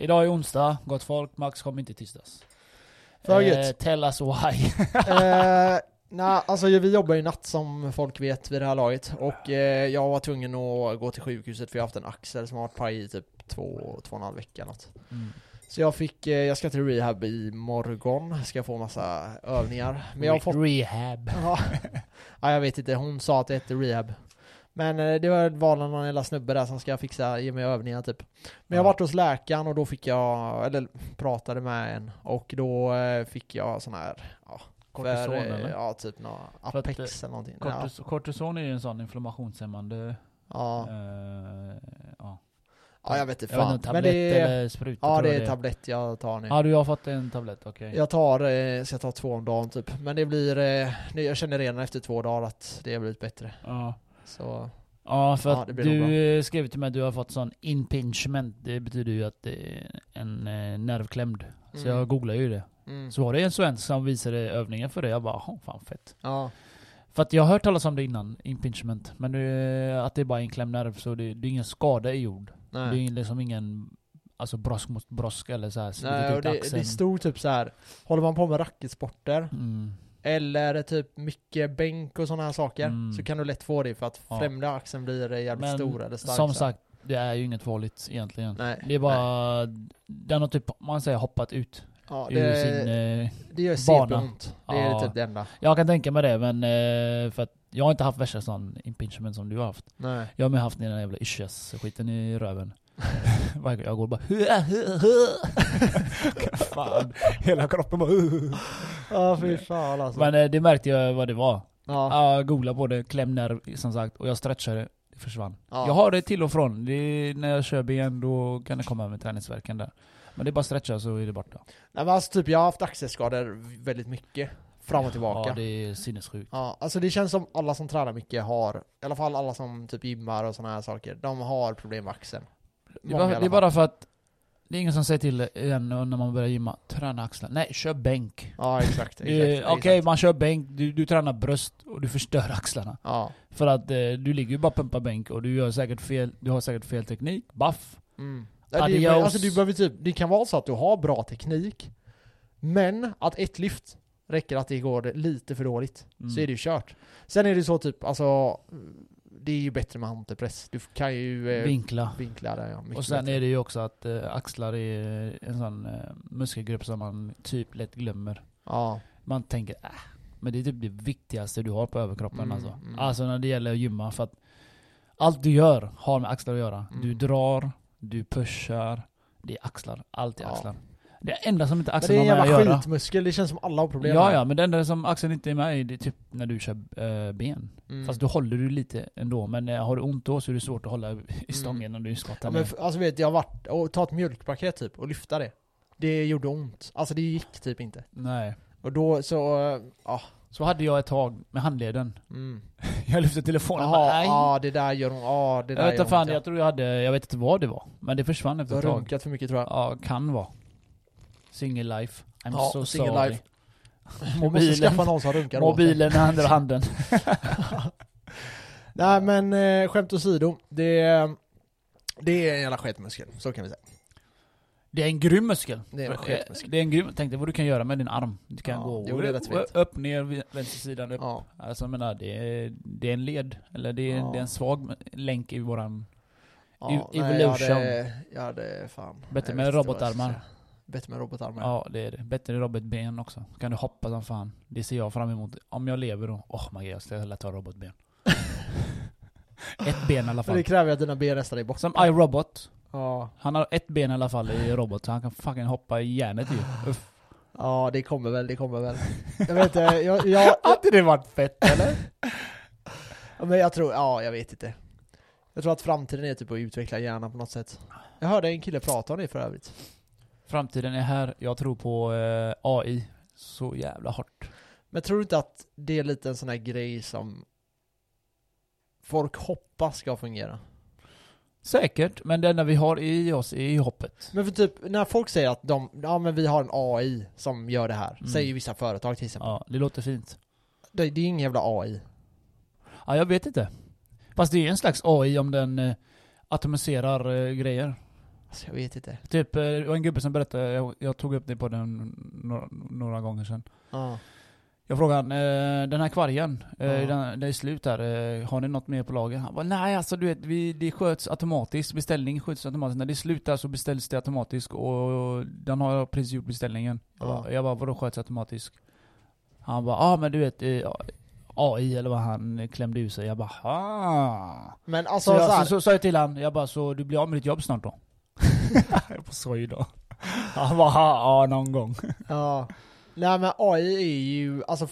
Idag är onsdag, gott folk. Max kom inte i tisdags. För Eh, tell us why. eh, nej, alltså vi jobbar ju natt som folk vet vid det här laget. Och eh, jag var tvungen att gå till sjukhuset för jag har haft en axel som har varit paj i typ två, två och en halv vecka något. Mm. Så jag fick, eh, jag ska till rehab i morgon, ska få massa övningar. Men jag har fått Rehab. Ja. ja, jag vet inte. Hon sa att det hette rehab. Men eh, det var var någon jävla snubbe där som ska fixa, ge mig övningar typ. Men jag Ja. varit hos läkaren och då fick jag, eller pratade med en och då eh, fick jag sån här, ja, Kortison eh, eller? Ja, typ någon För att, Apex eller någonting. Ja, Kortis- Kortison är ju en sån inflammationshämmande... ja. eh, ja. ja, jag vet inte Jag vet fan. inte, Men tablett det är, eller spruta ja det är tablett jag tar nu. Ja, du har fått en tablett, okej. Jag tar, ska ta två om dagen typ. Men det blir, jag känner redan efter två dagar att det har blivit bättre. Ja. Så, Ja, för Ja, att du skrev till mig att du har fått sån impingement. Det betyder ju att det är en eh, nervklämd. Så Mm. jag googlade ju det. mm. Så var det en svensk som visade övningen för det. Jag bara, "Jaha, fan fett. ja. För att jag har hört talas om det innan, impingement. Men det, att det är bara en klämd nerv, så det, det är ingen skada i jord. Nej. Det är liksom ingen alltså brosk mot brosk eller så här Nej, och det, det stod typ så här. håller man på med racketsporter, Mm. Eller typ mycket bänk och sådana här saker, Mm. så kan du lätt få det för att Ja. främre axeln blir jävligt Men stor eller stark. som sagt, det är ju inget farligt egentligen. Nej, Det är bara, den har typ, man säger hoppat ut ja, ur det, sin... Eh, det gör bana. CP-ont. Det är Ja. typ det enda. jag kan tänka mig det, men eh, för att jag har inte haft värsta sån impingement som du har haft. Nej. Jag har med haft den jävla ischias-skiten i röven. Varje jag går bara Fan, hela kroppen bara Ja, fy fan alltså. Men eh, det märkte jag vad det var. ja. Jag googlade på det, kläm nerv som sagt, och jag stretchade, det försvann. Ja. Jag har det till och från, det är, när jag kör ben då kan det komma med träningsverken där. Men det är bara att stretcha så är det borta. Nej, men alltså typ jag har haft axelskador väldigt mycket. Fram och tillbaka. Ja, det är sinnessjukt. Ja, alltså det känns som alla som tränar mycket har, i alla fall alla som typ gymmar och sådana här saker, de har problem med axeln. Det är, bara, det är bara för att det är ingen som säger till en när man börjar gymma, träna axlar. Nej, kör bänk. Ja, exakt. Exakt, Okej, exakt. man kör bänk, du, du tränar bröst och du förstör axlarna. Ja. För att eh, du ligger ju bara och pumpar bänk och du gör säkert fel, du har säkert fel teknik, baff. Mm. Ja, det, är- alltså du behöver typ, det kan vara så att du har bra teknik, men att ett lyft räcker att det går lite för dåligt. Mm. Så är det ju kört. Sen är det så typ, alltså, det är ju bättre med hantelpress. Du kan ju eh, Vinkla. vinkla det, ja. Och sen bättre. är det ju också att eh, axlar är en sån eh, muskelgrupp som man typ lätt glömmer. Ja. Man tänker äh, men det är typ det viktigaste du har på överkroppen Mm, alltså. mm. Alltså när det gäller att gymma, för att allt du gör har med axlar att göra. Mm. Du drar, du pushar, det är axlar. Allt är Ja. Det enda som inte Men det axeln är en har med att jävla göra. skitmuskel, det känns som alla har problem Ja med. ja, men det enda som axeln inte är med i det är typ när du kör eh, ben. Mm. Fast då håller du lite ändå, men eh, har du ont då så är det svårt att hålla i stången när du skottar Ja, men alltså vet jag har varit och ta ett mjölkpaket typ och lyfta det. Det gjorde ont. Alltså det gick typ inte. Nej. Och då så, eh, ja. Så hade jag ett tag med handleden. Mm. Jag lyfte telefonen och bara, Jaha, nej. ja det där gör ont. Ja det där jag vet inte fan, ont, ja. jag tror jag hade, jag vet inte vad det var. Men det försvann Du efter har ett tag. runkat för mycket tror jag. Ja, kan vara. Single life. I'm Ja, so single sorry. life. Mobilen, mobilen i andra handen. Nej men eh, skämt åsido, det, det är en jävla sketmuskel, så kan vi säga. Det är en grym muskel. Det är en sketmuskel. Det är en grym, tänk dig vad du kan göra med din arm. Du kan Ja, gå jo, fett. upp, ner, vänstersidan upp. Ja. Alltså jag menar, det är, det är en led. Eller det är, Ja. det är en svag länk i våran... Ja, Ev- nej, evolution. Jag hade, jag hade fan. Bättre med robotarmar. Bättre med robotarmar. Ja, det är det. Bättre robotben också. Kan du hoppa som fan. Det ser jag fram emot. Om jag lever då. Åh oh my god, jag ska lätt ha robotben. ett ben i alla Men det fall. kräver att dina ben nästan är borta. Som iRobot. Ja. Han har ett ben i alla fall i robot, så han kan fucking hoppa i järnet ju. Uff. ja, det kommer väl, det kommer väl. Jag vet inte, jag, jag, Hade det varit fett eller? Ja, Men jag tror, ja jag vet inte. Jag tror att framtiden är typ att utveckla hjärnan på något sätt. Jag hörde en kille prata om det för övrigt. Framtiden är här. Jag tror på eh, AI. Så jävla hårt. Men tror du inte att det är lite en sån här grej som folk hoppas ska fungera? Säkert, men det enda vi har i oss är ju hoppet. Men för typ, när folk säger att de, ja men vi har en AI som gör det här, Mm. säger vissa företag till exempel. Ja, det låter fint. Det, det är ingen jävla AI. Ja, jag vet inte. Fast det är en slags AI om den eh, atomiserar eh, grejer. Alltså, jag vet inte. Typ, eh, det var en gubbe som berättade, jag, jag tog upp det på den några, några gånger sedan. Ja. Jag frågade han, eh, den här kvargen, eh, Ja. den, det är slut där, eh, har ni något mer på lager? Han bara, nej alltså du vet, vi, det sköts automatiskt, beställning sköts automatiskt. När det är slut där så beställs det automatiskt och den har jag precis gjort beställningen. Jag, Ja. bara, jag bara, vadå sköts automatiskt? Han bara, ja ah, men du vet, eh, AI eller vad han klämde ur sig. Jag bara, ah. Men Så, alltså jag, så, så, så sa jag till han, jag bara, så du blir av med ditt jobb snart då? jag får skoj då. Han bara, ja någon gång. Ja. Nej men AI är ju, alltså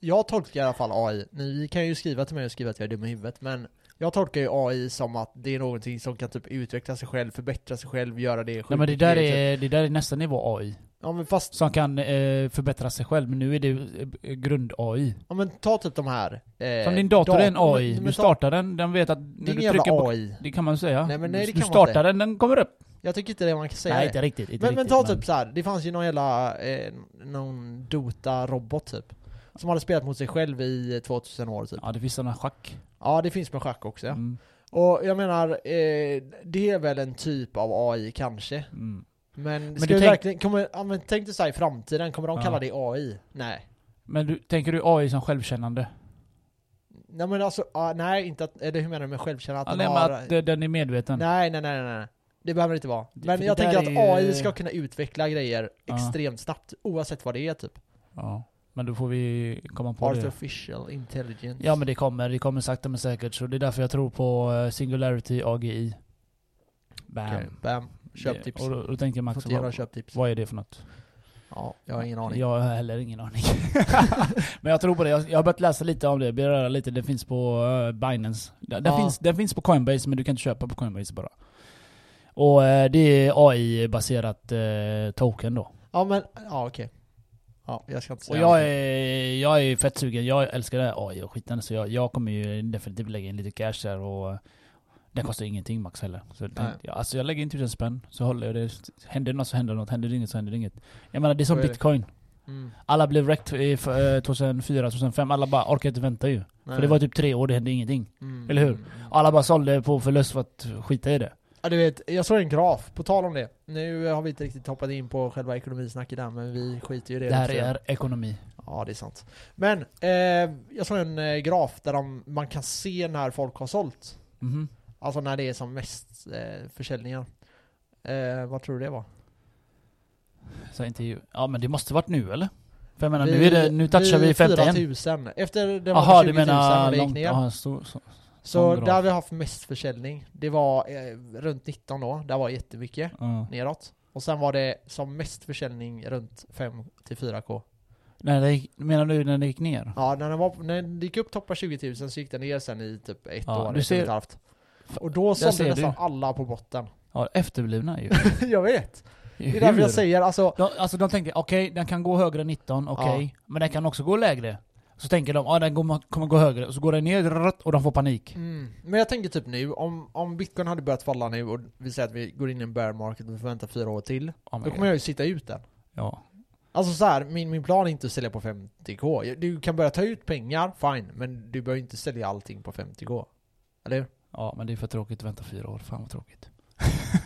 Jag tolkar i alla fall AI, ni kan ju skriva till mig och skriva att jag är dum i huvudet men Jag tolkar ju AI som att det är någonting som kan typ utveckla sig själv, förbättra sig själv, göra det Nej sjukt men det där grejer, typ. är, det där är nästa nivå AI. Ja men fast, Som kan eh, förbättra sig själv, men nu är det eh, grund-AI. ja men ta typ de här eh, Som din dator är en AI. men- men Du ta- startar den, den vet att Det är när du jävla trycker på... AI Det kan man säga. Nej, men nej, det du kan man startar inte. den, den kommer upp. Jag tycker inte det man kan säga Nej, inte riktigt. Inte Men, men riktigt, ta typ så här. det fanns ju någon jävla, eh, någon Dota-robot typ Som hade spelat mot sig själv i 2000 år typ Ja, det finns sådana schack. Ja det finns med schack också ja. Mm. Och jag menar, eh, det är väl en typ av AI kanske Mm. Men, du ska vi tänk- verkligen, kommer, ja, men tänk dig såhär i framtiden, kommer de Ja. kalla det AI? Nej Men du, tänker du AI som självkännande? Nej men alltså, ah, nej inte att, eller hur menar du med självkännande? Att Ja, den nej, har, men att eh, den är medveten. nej, nej, nej, nej, nej. Det behöver det inte vara. Det- Men jag det tänker att är AI ska kunna utveckla grejer Ja. extremt snabbt, oavsett vad det är typ. Ja. Men då får vi komma på det. Artificial intelligence. Ja men det kommer, det kommer sakta men säkert. Så det är därför jag tror på eh, Singularity AGI. Bam. Okej, bam. Köptips. Det- Och då, då tänkte jag Max, vad, köptips. vad är det för något? Ja, jag har ingen aning. Jag har heller ingen aning. men jag tror på det. Jag, jag har börjat läsa lite om det, beröra lite. Det finns på uh, Binance. Den, den Ja. finns, den finns på Coinbase men du kan inte köpa på Coinbase bara. Och eh, det är AI-baserat eh, token då. Ja men, ja okej. Ja, jag ska inte Och säga jag någonting. är, jag är fett sugen. Jag älskar det här AI och skiten. Så jag, jag kommer ju definitivt lägga in lite cash där och den kostar ingenting max heller. Så jag, tänkte, ja, alltså jag lägger in tusen spänn, så håller jag det. Händer det något så händer det något, händer det inget så händer det inget. Jag menar det är som är det. bitcoin. Mm. Alla blev wrecked i f- eh, 2004, 2005, alla bara orkar inte vänta ju. Nej. För det var typ tre år, det hände ingenting. Mm. eller hur? Alla bara sålde på förlust för att skita i det. Ja du vet, jag såg en graf, på tal om det. Nu har vi inte riktigt hoppat in på själva ekonomisnacket där, men vi skiter ju i det. Det här är ekonomi. Ja, det är sant. Men, eh, jag såg en eh, graf där de, man kan se när folk har sålt. Mhm. Alltså när det är som mest eh, försäljningar. Eh, vad tror du det var? Så intervju. Ja men det måste varit nu eller? För jag menar nu är det, nu touchar vi 51. 4000. Efter det var Jaha 20 du 000 menar och det gick långt, ner. aha, så, så. så där har vi haft mest försäljning. Det var eh, runt 19 då, där var jättemycket Ja. neråt. Och sen var det som mest försäljning runt 5 till 4k. När det gick, menar du när det gick ner? Ja, när den, var, när den gick upp toppar 20 000 så gick den ner sen i typ ett Ja, år, du ett ser- ett halvt. Och då sålde nästan du. alla på botten. Ja, efterblivna ju. jag vet! Det är därför jag säger alltså, De, alltså de tänkte, okej den kan gå högre än 19, okej. Men den kan också gå lägre. Så tänker de, ja den går, kommer gå högre. Och så går den ner och de får panik. mm, men jag tänker typ nu, om, om bitcoin hade börjat falla nu och vi säger att vi går in i en bear market och vi får vänta fyra år till, Oh då kommer jag ju sitta ut den. Ja. Alltså så här, min, min plan är inte att sälja på 50k. Du kan börja ta ut pengar, fine, men du behöver inte sälja allting på 50k. Eller hur? Ja, men det är för tråkigt att vänta fyra år. Fan vad tråkigt.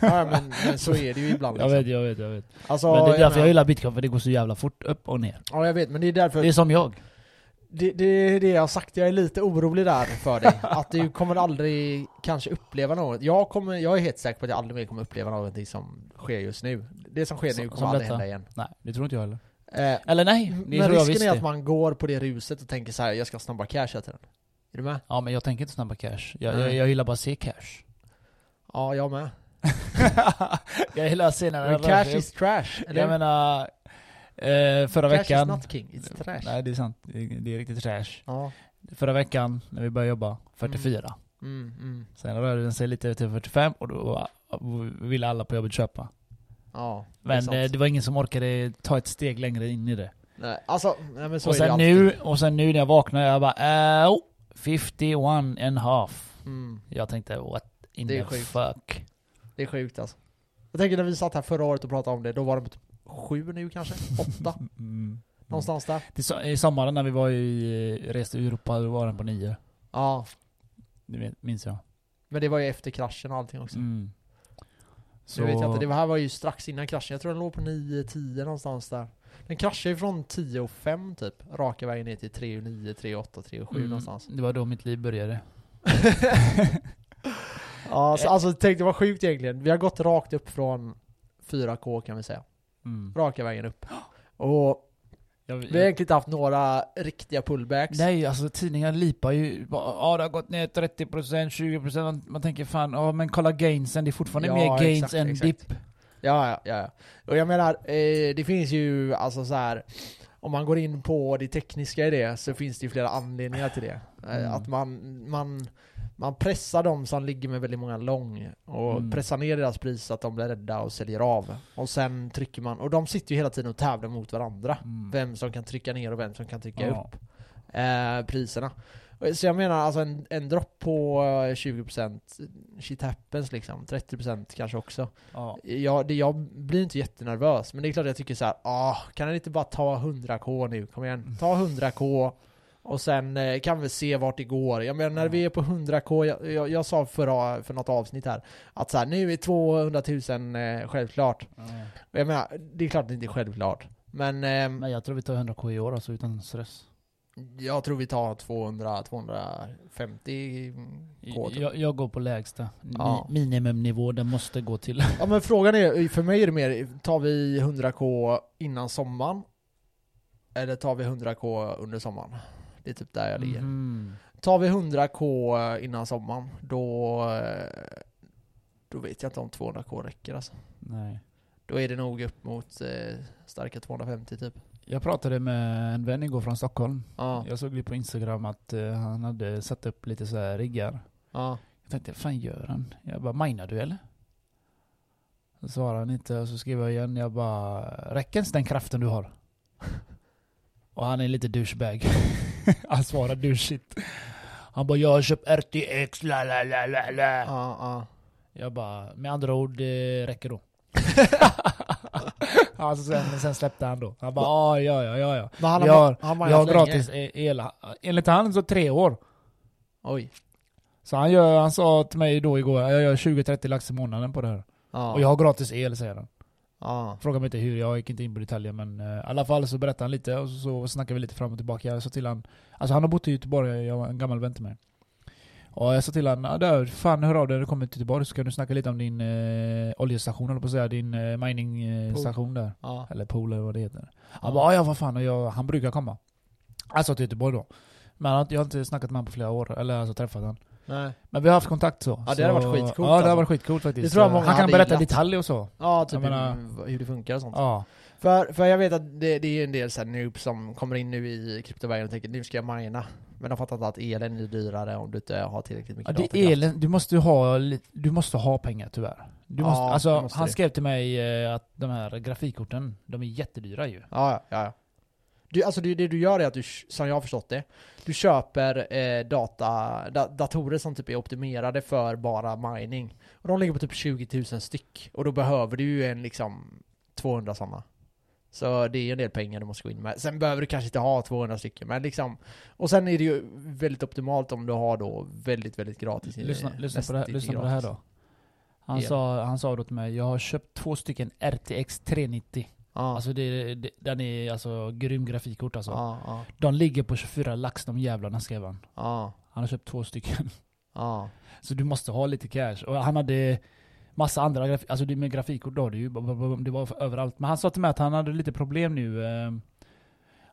Ja, men, men så är det ju ibland Jag liksom. vet, jag vet, jag vet. Alltså, men det är därför jag menar- gillar bitcoin, för det går så jävla fort upp och ner. Ja jag vet, men det är därför Det är som jag. Det, det är det jag har sagt, jag är lite orolig där för dig. Att du kommer aldrig kanske uppleva något. Jag, kommer, jag är helt säker på att jag aldrig mer kommer uppleva någonting som sker just nu. Det som sker Som- nu kommer aldrig detta. hända igen. Nej, det tror inte jag heller. Eh, Eller nej, det men jag risken är att det. man går på det ruset och tänker så här: jag ska ha snabba cash hela tiden. Är du med? Ja men jag tänker inte snabba cash. Jag, jag, jag gillar bara att se cash. Ja, jag med. jag gillar att se när Men den rör cash sig is trash, eller? Jag menar, eh, förra cash veckan... is not king, it's trash. Nej det är sant, det är, det är riktigt trash. Ja. Förra veckan när vi började jobba, 44. Mm, mm. Sen rörde den sig lite till 45 och då ville alla på jobbet köpa. Ja, det är Men sant. eh, det var ingen som orkade ta ett steg längre in i det. Nej, alltså, nej, men så och är det sen alltid. nu, och sen nu när jag vaknade, jag bara äh, oh, 51 and a half. Mm, Jag tänkte what in Det är the sjukt. fuck. det är sjukt alltså. Jag tänker när vi satt här förra året och pratade om det, då var det typ sju nu kanske? Åtta? Mm. Någonstans där. So- I sommaren när vi var i, reste i Europa, då var den på 9. Ja, Det minns jag. men det var ju efter kraschen och allting också. Mm. Så, Jag vet jag inte, det här var ju strax innan kraschen. Jag tror den låg på 9-10 någonstans där. Den kraschade ju från 10 och 5 typ, raka vägen ner till 3 och 9, 3 och 8, 3 och 7 mm, någonstans. Det var då mitt liv började. ja, så, alltså tänk det var sjukt egentligen. Vi har gått rakt upp från 4K kan vi säga. Mm. Raka vägen upp. Och Jag, vi har egentligen inte haft några riktiga pullbacks. Nej, alltså tidningar lipar ju. Ja, det har gått ner 30%, 20%. Man, man tänker fan, ja men kolla gainsen, det är fortfarande Ja, mer gains exakt, än exakt. dipp. Ja, ja, ja. Och jag menar, eh, det finns ju alltså så här. Om man går in på det tekniska i det så finns det ju flera anledningar till det. Eh, Mm. Att man, man, man pressar de som ligger med väldigt många lång och Mm. pressar ner deras pris så att de blir rädda och säljer av. Och sen trycker man, och de sitter ju hela tiden och tävlar mot varandra. Mm. Vem som kan trycka ner och vem som kan trycka Ja. upp eh, priserna. Så jag menar alltså en, en dropp på eh, 20% shit happens liksom, 30% kanske också. Ja. Jag, det, jag blir inte jättenervös, men det är klart jag tycker så här, ah, kan den inte bara ta 100k nu? Kom igen, ta 100k och sen eh, kan vi se vart det går. Jag menar när Ja. vi är på 100k, jag, jag, jag sa förra, för något avsnitt här, att så här, nu är 200 000 eh, självklart. Och jag menar, det är klart det inte är självklart. Men ehm, Men jag tror vi tar 100k i år alltså, utan stress. Jag tror vi tar 200, 250 k. typ. Jag, jag går på lägsta. Ja. Mi, minimumnivå, den måste gå till. Ja men frågan är, för mig är det mer, tar vi 100k innan sommaren? Eller tar vi 100k under sommaren? Det är typ där jag ligger. Mhm. Tar vi 100k innan sommaren, då... eh, Då vet jag inte om 200k räcker alltså. Nej. Då är det nog upp mot eh, starka 250 typ. Jag pratade med en vän igår från Stockholm. Ja, Jag såg ju på Instagram att eh, han hade satt upp lite så här riggar. ja. Jag tänkte, fan gör han? Jag bara, minar du eller? Så svarade han inte och så skrev jag igen, jag bara, räcker ens den kraften du har? Och han är lite douchebag. han svarar douchigt. Han bara, jag har köpt RTX, la la la la la. Ja, ja. Jag bara, med andra ord, det räcker då. alltså sen, sen släppte han då. Han bara, ah, ja ja ja ja. Men han har, Jag har- han har Jag har gratis e- el. Enligt han så tre år. Oj. Så han, gör, han sa till mig då igår, jag gör 20-30 lax i månaden på det här. Ja. Och jag har gratis el säger han. Ja. Fråga mig inte hur, jag gick inte in på detaljer men eh, i alla fall så berättade han lite och så, så snackade vi lite fram och tillbaka. Jag sa till han, alltså han har bott i Göteborg, jag var en gammal vän till mig. Och jag sa till ah, där, fan hör av dig när du kommer till Göteborg så ska du snacka lite om din eh, oljestation eller på att säga, din eh, miningsstation där. Ja. Eller pool eller vad det heter. Han bara, "Ah, ja vad fan, och jag, han brukar komma. Alltså till Göteborg då. Men jag har inte snackat med honom på flera år, eller alltså träffat honom. Nej. Men vi har haft kontakt så. Ja, det så, hade varit skitcoolt, Ja det alltså. hade varit skitcoolt faktiskt. Det tror jag många han kan berätta gillat. detaljer och så. Ja, typ menar- hur, det funkar och sånt. Ja. För, för jag vet att det, det är en del såhär noobs som kommer in nu i kryptovärlden och tänker nu ska jag mina. Men de fattar inte att elen är dyrare om du inte har tillräckligt Ja, mycket det är datorkraft. elen, du måste ha, du måste ha pengar tyvärr. Du Ja, måste, det alltså, måste han det. skrev till mig eh, att de här grafikkorten, de är jättedyra ju. Ja, ja, ja. Du, alltså det, det du gör är att du, som jag har förstått det, du köper eh, data, da, datorer som typ är optimerade för bara mining. Och de ligger på typ 20 000 styck. Och då behöver du ju en liksom 200 sådana. Så det är en del pengar du måste gå in med. Sen behöver du kanske inte ha 200 stycken, men liksom... Och sen är det ju väldigt optimalt om du har då väldigt, väldigt gratis. Lyssna, eh, lyssna, på det, här- lyssna på det här då. Han, El. sa, han sa då till mig, jag har köpt två stycken RTX 390. Ja, Alltså det, det, den är alltså grym grafikkort alltså. ja, ja, De ligger på 24 lax de jävlarna skrev han. ja, Han har köpt två stycken. ja. Så du måste ha lite cash. Och han hade massa andra grafik, alltså med grafikkort då, det, är ju, det var överallt. Men han sa till mig att han hade lite problem nu. eh.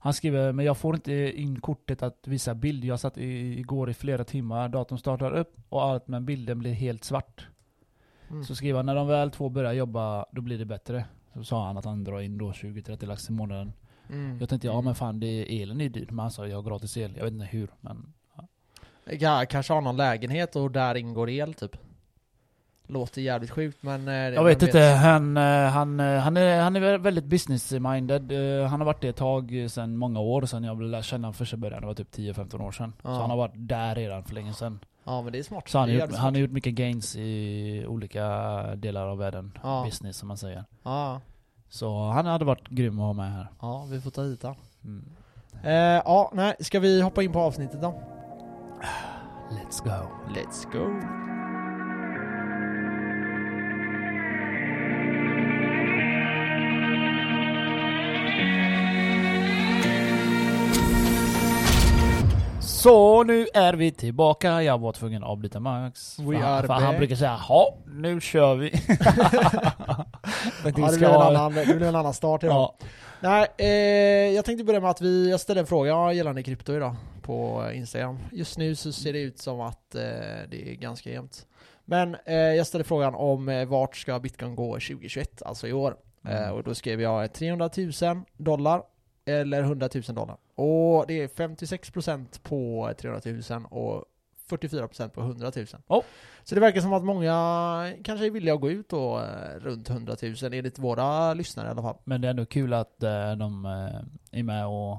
Han skriver, men jag får inte in kortet att visa bild. Jag satt i, igår i flera timmar, datorn startar upp och allt men bilden blir helt svart. Mm. Så skriver han, när de väl två börjar jobba, då blir det bättre. Så sa han att han drar in då 20-30 lax i månaden. Mm. Jag tänkte, ja men fan det är elen är dyr. Men han sa, jag har gratis el. Jag vet inte hur, men Ja, kanske har någon lägenhet och där ingår el typ. Låter jävligt sjukt men... eh, Jag vet inte, han, eh, han, eh, han, är, han är väldigt business-minded. Han har varit det ett tag, sedan många år sedan jag lärde känna honom första början. Det var typ 10-15 år sedan. Ja. Så han har varit där redan för länge sedan. Ja men det är smart. Så han är gjort, jävligt han har smart. gjort mycket gains i olika delar av världen. Ja. Business som man säger. Ja, Så han hade varit grym att ha med här. ja, vi får ta hit han. Mm. Eh, ja, nej, ska vi hoppa in på avsnittet då? Let's go. Let's go! Så nu är vi tillbaka. Jag var tvungen att avbryta Max. We för, are för han brukar säga ja, nu kör vi. Men Ja, det, blev en annan, det blev en annan start idag. ja. Nej, eh, jag tänkte börja med att vi, jag ställde en fråga gällande krypto idag på Instagram. Just nu så ser det ut som att eh, det är ganska jämnt. Men eh, jag ställde frågan om eh, vart ska bitcoin gå 2021, alltså i år. Mm. Eh, och då skrev jag 300 000 dollar eller 100 000 dollar. Och det är 56% på 300 000 och 44% på 100 000. Oh. Så det verkar som att många kanske är villiga att gå ut då eh, runt 100 000 enligt våra lyssnare i alla fall. Men det är ändå kul att eh, de eh, är med och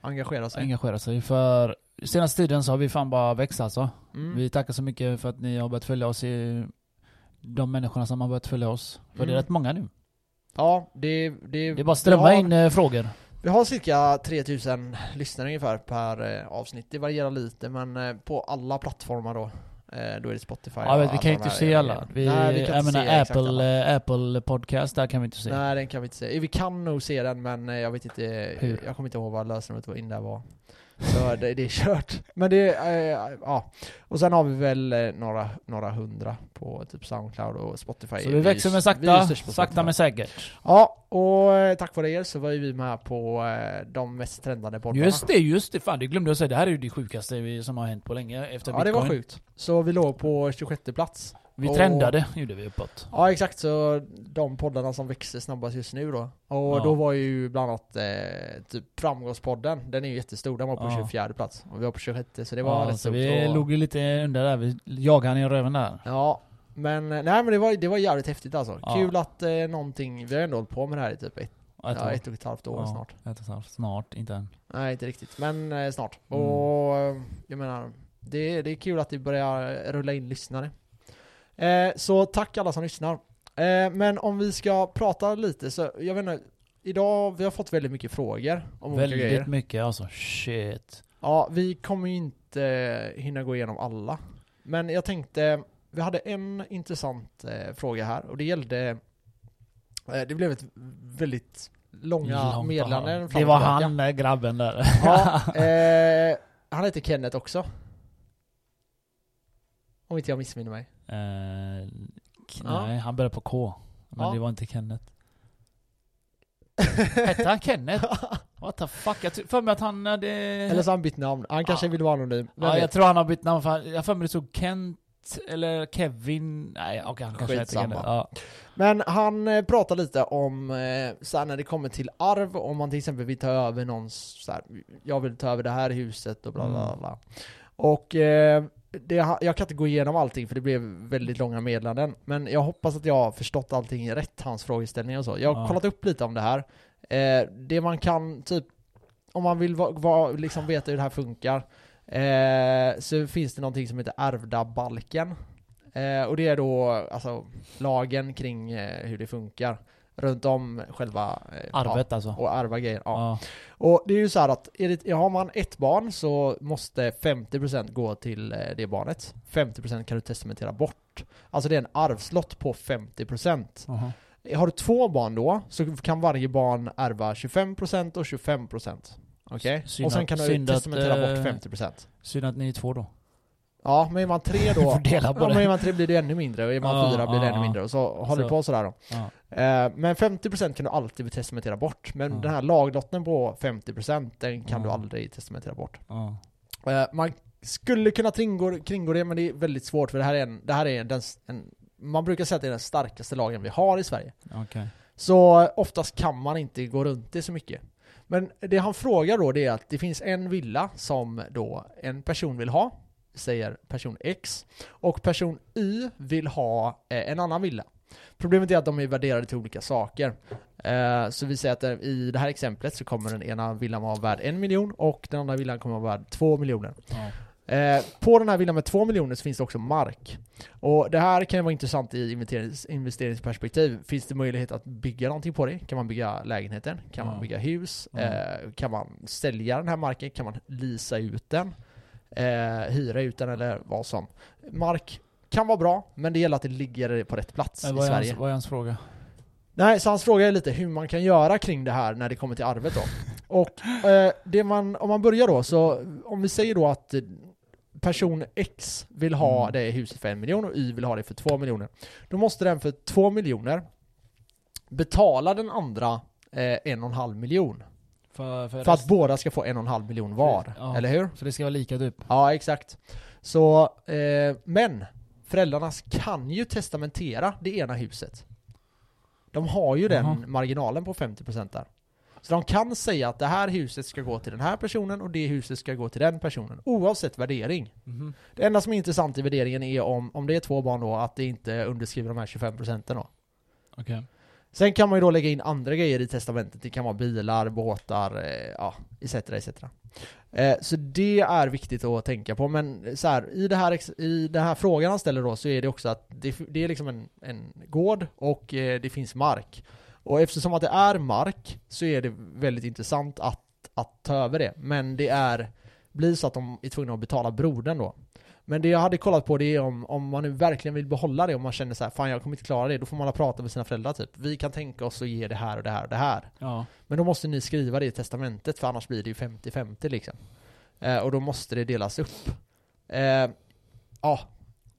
Engagera sig. engagerar sig. För senaste tiden så har vi fan bara växt alltså. Mm. Vi tackar så mycket för att ni har börjat följa oss i de människorna som har börjat följa oss. För det är Mm. rätt många nu. Ja, det, det, Det är bara strömma har, in frågor. Vi har cirka 3000 lyssnare ungefär per eh, avsnitt. Det varierar lite men eh, på alla plattformar då. Eh, då är det Spotify Ja, vet, vi kan ju inte se alla. Vi, Nej, vi kan jag inte menar se. Apple, eh, Apple podcast, där kan vi inte se. Nej, den kan vi inte se. Vi kan nog se den men eh, jag vet inte, Hur? jag kommer inte ihåg vad lösenordet var in där var. Så det, det är kört. Men det, eh, ja. Och sen har vi väl eh, några, några hundra på typ Soundcloud och Spotify. Så vi växer med är sakta, sakta men säkert. Ja, och eh, tack vare er så var ju vi med på de mest trendande poddarna. Just det, just det. Fan, det glömde jag säga. Det här är ju det sjukaste vi, som har hänt på länge efter Ja, det var Bitcoin. sjukt. Så vi låg på 26 plats. Vi Och- trendade, gjorde vi uppåt. Ja, exakt. Så de poddarna som växer snabbast just nu då. Och Ja. då var ju bland annat eh, typ Framgångspodden. Den är ju jättestor. Den var på Ja. 24 plats. Och vi var på 26 så det var ja, rätt så vi och, låg ju lite under där. Vi jagade han i röven där. Ja, men eh, nej men det var, det var jävligt häftigt alltså. Ja. Kul att eh, någonting, vi har ändå hållit på med det här i typ ett, ett ja, ett och ett halvt år Ja, snart. Ett och ett halvt. Snart, inte än. Nej, inte riktigt. Men eh, snart. Mm. Och eh, jag menar, det, det är kul att det börjar rulla in lyssnare. Eh, så tack alla som lyssnar. Eh, men om vi ska prata lite så, jag vet inte, idag, vi har fått väldigt mycket frågor om olika. Väldigt mycket alltså. Shit. Ja, vi kommer ju inte hinna gå igenom alla. Men jag tänkte, vi hade en intressant eh, fråga här och det gällde, eh, det blev ett väldigt långa Långt meddelanden Det var han, där grabben där. Ja, eh, han heter Kenneth också. Om inte jag missminner mig. Eh, Ja. Nej, han började på K. Men Ja. det var inte Kenneth. Hette han Kenneth? What the fuck? Jag för mig att han hade... Eller så har han bytt namn. Han kanske Ja. vill vara anonym. Vem ja, jag tror han har bytt namn för han, jag för mig det stod Kent eller Kevin. Nej, okej han kanske heter Skitsamma. Kenneth. Ja. Men han eh, pratar lite om, eh, så när det kommer till arv, om man till exempel vill ta över någons, så här, jag vill ta över det här huset och bla bla Mm. bla. Och eh, det, jag kan inte gå igenom allting för det blev väldigt långa meddelanden. Men jag hoppas att jag har förstått allting rätt, hans frågeställningar och så. Jag har Ja. kollat upp lite om det här. Eh, det man kan, typ, om man vill va, va, liksom veta hur det här funkar, eh, så finns det någonting som heter ärvda balken. Eh, och det är då alltså lagen kring eh, hur det funkar runt om själva eh, Arvet alltså. Ja, och ärva grejer. Ja. Ja. Och det är ju så här att det, har man ett barn så måste 50% gå till eh, det barnet. 50% kan du testamentera bort. Alltså det är en arvslott på 50%. Aha. Har du två barn då så kan varje barn ärva 25% och 25%. Okej? Synd Och sen att- kan du att, testamentera eh, bort 50%. Synd att ni är två då. Ja, men är man tre då Får dela på Ja, men är man tre blir det ännu mindre och är man Ja, fyra blir det ännu mindre och så håller Så. på sådär då. Ja. Eh, men 50% kan du alltid testamentera bort. Men Ja. den här laglotten på 50% den kan du aldrig testamentera bort. Eh, man skulle kunna kringgå, kringgå det men det är väldigt svårt för det här är, en, det här är den, en, man brukar säga att det är den starkaste lagen vi har i Sverige. Okej. Så oftast kan man inte gå runt det så mycket. Men det han frågar då det är att det finns en villa som då en person vill ha, säger person X, och person Y vill ha eh, en annan villa. Problemet är att de är värderade till olika saker. Eh, så vi säger att eh, i det här exemplet så kommer den ena villan vara värd en miljon och den andra villan kommer vara värd två miljoner. Ja. Eh, på den här villan med 2 miljoner så finns det också mark. Och det här kan ju vara intressant i investerings, investeringsperspektiv. Finns det möjlighet att bygga någonting på det? Kan man bygga lägenheter? Kan man Ja. bygga hus? Ja. Eh, kan man sälja den här marken? Kan man leasa ut den? Eh, hyra ut den eller vad som. Mark kan vara bra, men det gäller att det ligger på rätt plats i Sverige. hans, vad är hans fråga? Nej, så hans fråga är lite hur man kan göra kring det här när det kommer till arvet då. Och eh, det man, om man börjar då, så om vi säger då att person X vill ha Mm. det huset för en miljon och Y vill ha det för två miljoner. Då måste den för två miljoner betala den andra eh, en och en halv miljon. För, för, För att båda ska få en och en halv miljon var, Ja. eller hur? så det ska vara lika typ? Ja, exakt. Så, eh, men föräldrarna kan ju testamentera det ena huset. De har ju den marginalen på 50% där. Så de kan säga att det här huset ska gå till den här personen och det huset ska gå till den personen, oavsett värdering. Mhm. Det enda som är intressant i värderingen är om, om det är två barn då, att det inte underskriver de här 25% då. Okej. Sen kan man ju då lägga in andra grejer i testamentet, det kan vara bilar, båtar, eh, ja, etc. etc. Eh, så det är viktigt att tänka på, men så här, i, det här, i den här frågan han ställer då så är det också att det, det är liksom en, en gård och eh, det finns mark. Och eftersom att det är mark så är det väldigt intressant att, att ta över det, men det är, blir så att de är tvungna att betala brodern då. Men det jag hade kollat på det är om, om man nu verkligen vill behålla det, om man känner så här, fan jag kommer inte klara det, då får man prata med sina föräldrar typ. Vi kan tänka oss att ge det här och det här och det här. Ja. Men då måste ni skriva det i testamentet, för annars blir det ju 50-50 liksom. Eh, och då måste det delas upp. Eh, ja,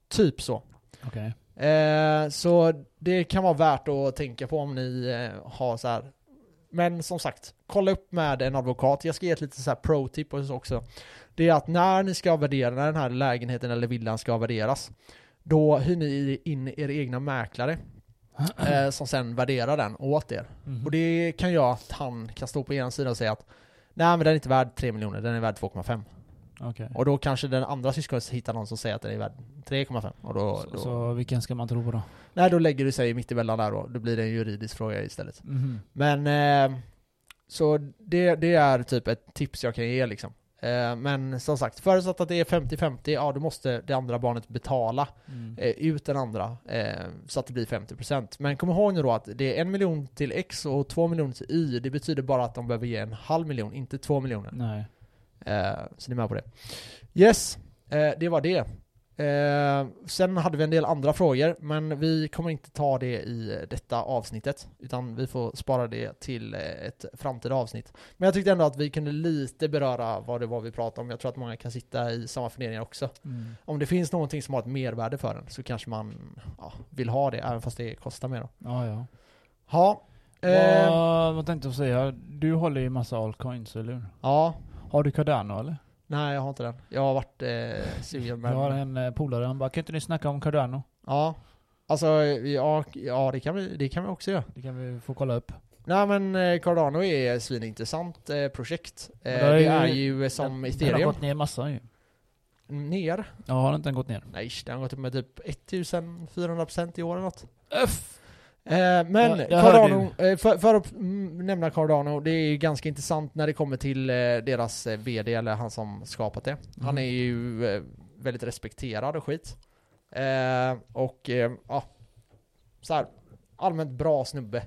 typ så. Okej. Eh, så det kan vara värt att tänka på om ni eh, har så här. Men som sagt, kolla upp med en advokat. Jag ska ge ett litet så här pro-tip också. Det är att när ni ska värdera, när den här lägenheten eller villan ska värderas, då hyr ni in er egna mäklare eh, som sen värderar den åt er. Mhm. Och det kan göra att han kan stå på ena sidan och säga att Nej men den är inte värd 3 miljoner, den är värd 2,5. Okej. Och då kanske den andra syskonet hittar någon som säger att den är värd 3,5. Och då, Så, då, så vilken ska man tro på då? Nej då lägger du sig mitt emellan där då, då blir det en juridisk fråga istället. Mhm. Men, eh, så det, det är typ ett tips jag kan ge liksom. Eh, men som sagt, förutsatt att det är 50-50, ja då måste det andra barnet betala Mm. eh, ut den andra eh, så att det blir 50%. Men kom ihåg nu då att det är en miljon till X och två miljoner till Y. Det betyder bara att de behöver ge en halv miljon, inte två miljoner. Nej. Eh, så ni är med på det. Yes, eh, det var det. Eh, sen hade vi en del andra frågor, men vi kommer inte ta det i detta avsnittet, utan vi får spara det till eh, ett framtida avsnitt. Men jag tyckte ändå att vi kunde lite beröra vad det var vi pratade om. Jag tror att många kan sitta i samma funderingar också. Mm. Om det finns någonting som har ett mervärde för en så kanske man ja, vill ha det, även fast det kostar mer då. Ja, ja. Ja, eh, Vad, vad tänkte jag säga? Du håller ju massa altcoins, eller hur? ja, Har du Cardano eller? nej jag har inte den. Jag har varit eh, sugen men... Jag har en eh, polare, han bara 'Kan inte ni snacka om Cardano?' Ja, alltså ja, ja det, kan vi, det kan vi också göra. Det kan vi få kolla upp. Nej men eh, Cardano är ett svinintressant eh, projekt. Eh, det det ju- är ju eh, som Den- Den har ethereum. gått ner massa ju. Ner? Ja, har inte den gått ner? Nej, den har gått upp med typ 1400% i år eller något. Öff! Eh, men Ja, jag Cardano, eh, för, för att mm, nämna Cardano, det är ju ganska intressant när det kommer till eh, deras VD, eller han som skapat det. Han Mm. är ju väldigt respekterad och skit. Och ja, så här, allmänt bra snubbe.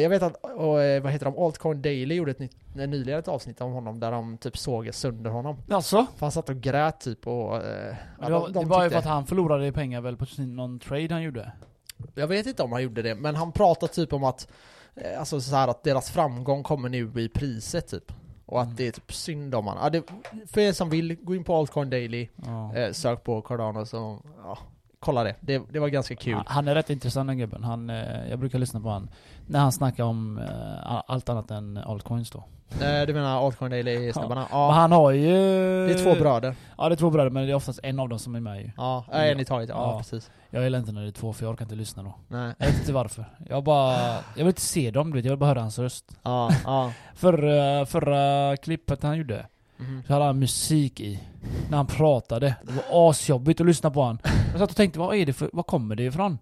Jag vet att, och, vad heter de, Altcoin Daily gjorde ett nytt, nyligen ett avsnitt om honom där de typ såg sönder honom. Alltså? För han satt och grät typ och... Det var, de- de det var ju för att han förlorade pengar väl på sin, någon trade han gjorde? Jag vet inte om han gjorde det, men han pratade typ om att eh, Alltså så här att deras framgång kommer nu i priset typ Och att Mm. det är typ synd om han. Ja, det, för er som vill, gå in på Altcoin Daily Ja. eh, Sök på Cardano så, ja Kolla det, det, det var ganska kul Han- är rätt intressant den gubben. Han, eh, jag brukar lyssna på han när han snackar om eh, allt annat än altcoins då. eh, Du menar Altcoin Daily snubbarna? Men Ja, han har ju... det är två bröder Ja det är två bröder men det är oftast en av dem som är med ju. Ja, en i taget, ja, Ja. precis Jag gillar inte när det är två för jag orkar inte lyssna då. Nej, Jag vet inte varför. Jag bara... Jag vill inte se dem du vet, jag vill bara höra hans röst. ja, ja Förra, förra klippet han gjorde, Mhm. så hade han musik i. När han pratade. Det var asjobbigt att lyssna på han. Jag satt och tänkte, vad är det för, vad kommer det ifrån?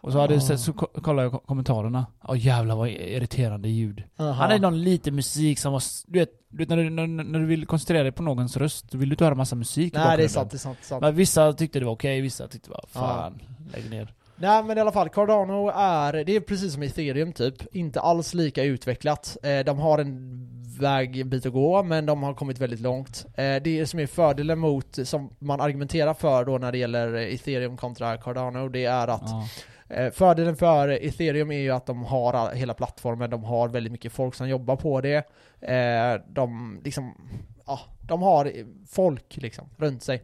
Och så, hade jag sett, så ko- kollade jag ko- kommentarerna. Åh jävlar vad irriterande ljud. Aha. Han är någon lite musik som var, du vet, du vet när, du, när, när du vill koncentrera dig på någons röst, då vill du inte höra massa musik Nej det är sant, det är sant, det är sant Men vissa tyckte det var okej, vissa tyckte bara fan, lägg ner. Nej men i alla fall, Cardano är, det är precis som ethereum typ, inte alls lika utvecklat. Eh, de har en väg, en bit att gå, men de har kommit väldigt långt. Eh, det som är fördelen mot, som man argumenterar för då när det gäller ethereum kontra Cardano, det är att Ja. Eh, fördelen för ethereum är ju att de har hela plattformen, de har väldigt mycket folk som jobbar på det. Eh, de liksom, ja, de har folk liksom runt sig.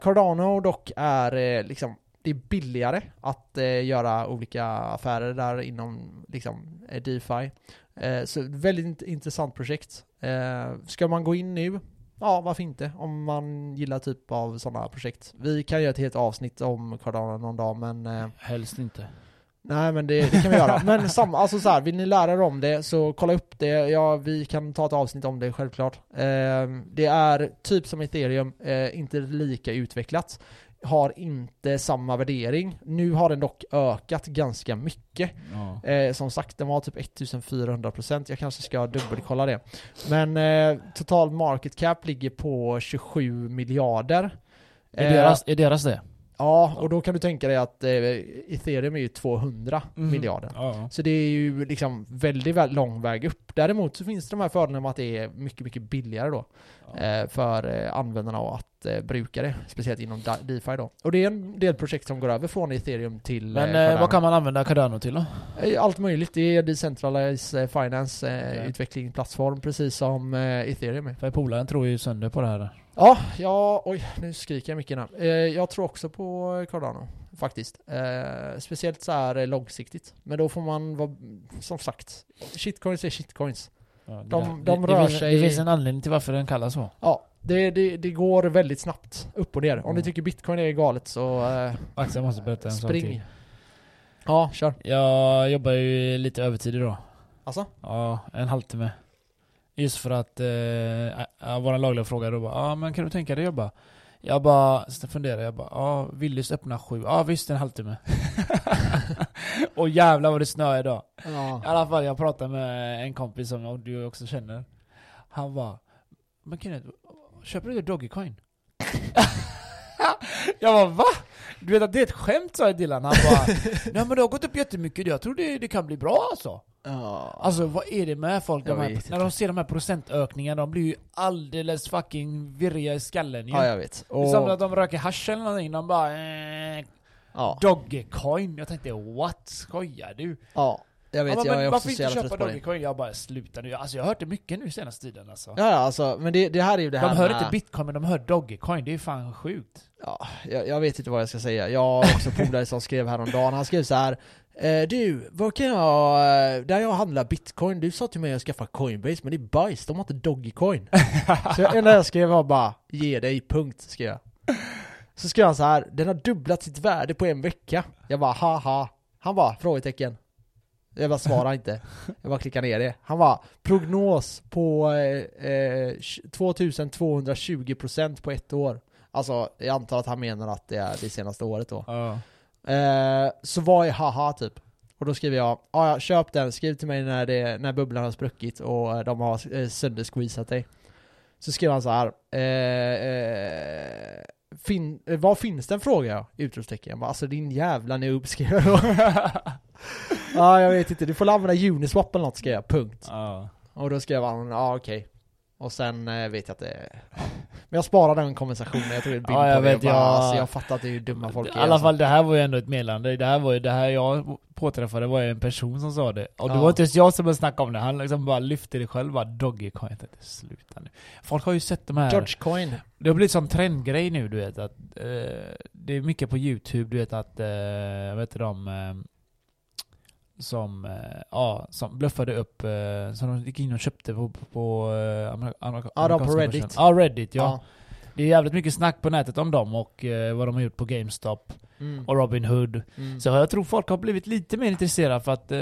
Cardano dock är liksom det är billigare att eh, göra olika affärer där inom liksom, DeFi. Eh, så väldigt int- intressant projekt. Eh, ska man gå in nu? Ja, varför inte? Om man gillar typ av sådana projekt. Vi kan göra ett helt avsnitt om Cardano någon dag, men eh, Helst inte. Nej men det, det kan vi göra. Men samma, alltså så här, vill ni lära er om det så kolla upp det. Ja, vi kan ta ett avsnitt om det självklart. Eh, det är typ som ethereum, eh, inte lika utvecklat. Har inte samma värdering. Nu har den dock ökat ganska mycket. Ja. Eh, som sagt, den var typ 1400%. Jag kanske ska dubbelkolla det. Men eh, total market cap ligger på 27 miljarder. Är, Eh, deras, är deras det? Ja, och då kan du tänka dig att eh, ethereum är ju 200 Mhm. miljarder. Ja. Så det är ju liksom väldigt, väldigt lång väg upp. Däremot så finns det de här fördelarna med att det är mycket, mycket billigare då. Ja. Eh, för eh, användarna att eh, bruka det. Speciellt inom DeFi då. Och det är en del projekt som går över från ethereum till Men eh, eh, vad kan man använda Cardano till då? Eh, Allt möjligt. Det är decentralized finance, eh, Okej. utvecklingsplattform, precis som eh, ethereum är. För polaren tror ju sönder på det här. Ja, ja, oj, nu skriker jag mycket nu. Eh, jag tror också på Cardano, faktiskt. Eh, speciellt så här eh, långsiktigt. Men då får man vara, som sagt, shitcoins är shitcoins. Ja, det De- de det, rör det finns, sig- Det finns en anledning till varför den kallas så. Ja, det, det, det går väldigt snabbt upp och ner. Om Mm. ni tycker bitcoin är galet så eh, Axel måste berätta en sak spring. till. Ja, kör. Jag jobbar ju lite övertid idag. Alltså? Ja, en halvtimme. Just för att eh, äh, våra lagliga frågade då bara, ah, men kan du tänka dig jobba? Jag bara så funderade, jag bara, ja ah, Willys öppnar sju, ja ah, visst en halvtimme. och jävlar vad det snöar idag. I Ja. alla fall, jag pratade med en kompis som du också känner. Han var Men Kenneth, köper du Dogecoin? jag bara va? Du vet att det är ett skämt sa honom. Han bara Nej men det har gått upp jättemycket, jag tror det, det kan bli bra alltså. ja. Alltså vad är det med folk? Jag De här, vet när de ser de här procentökningarna, de blir ju alldeles fucking virriga i skallen ju. ja, jag vet. Det är som Och, att de röker hasch eller någonting, de bara eh, ja. Dogecoin. Jag tänkte what? Skojar du? ja, jag vet. Ja, jag är varför också så inte jävla köpa trött på det. Dogecoin? Jag bara sluta nu. Alltså jag har hört det mycket nu senaste tiden alltså. Ja, alltså, men det, det här är ju det här de hör med- inte bitcoin men de hör Dogecoin, det är fan sjukt. Ja, jag, jag vet inte vad jag ska säga. Jag har också polare som skrev häromdagen, han skrev så här. Eh, du, vad kan jag, eh, där jag handlar bitcoin, du sa till mig att skaffa coinbase, men det är bajs, de har inte Dogecoin. så jag, enda jag skrev var bara, ge dig, punkt, skrev jag. Så skrev han så här, den har dubblat sitt värde på en vecka. Jag bara, haha. Han bara, frågetecken. Jag bara svarar inte. Jag bara klickar ner det. Han var prognos på eh, eh, 2220% på ett år. Alltså, jag antar att han menar att det är det senaste året då. Ja. Eh, så vad är haha typ? Och då skriver jag, "Ja, ja köp den, skriv till mig när, det, när bubblan har spruckit och eh, de har eh, söndersqueezat dig. Så skrev han så här. Eh, eh, fin, eh, vad finns den frågar jag? Utropstecken. Jag bara, alltså din jävla noob skrev jag då. Ja, jag vet inte. Du får använda Uniswap eller något skrev jag, punkt. Ja. Och då skrev han, ja okej. Och sen eh, vet jag att det... Ja. Men jag sparade den konversationen, jag tog en bild Ja, jag på det. vet, och bara, jag- Alltså, jag fattar att det är ju dumma folk I är, alla alltså. fall det här var ju ändå ett meddelande, det här var ju, det här jag påträffade var ju en person som sa det. Och det Ja. var inte ens jag som började snacka om det, han liksom bara lyfte det själv, bara Dogecoin. Jag tänkte sluta nu. Folk har ju sett de här, Dogecoin. det har blivit sån trendgrej nu du vet att eh, det är mycket på youtube, du vet att, eh, vad heter de, eh, som, eh, ja, som bluffade upp, eh, som de gick in och köpte på, på, på eh, amerika- amerika- Ja, de på Reddit. Ja, Reddit ja. Ja. Det är jävligt mycket snack på nätet om dem och vad de har gjort på GameStop Mm. och Robin Hood. Mm. Så jag tror folk har blivit lite mer intresserade för att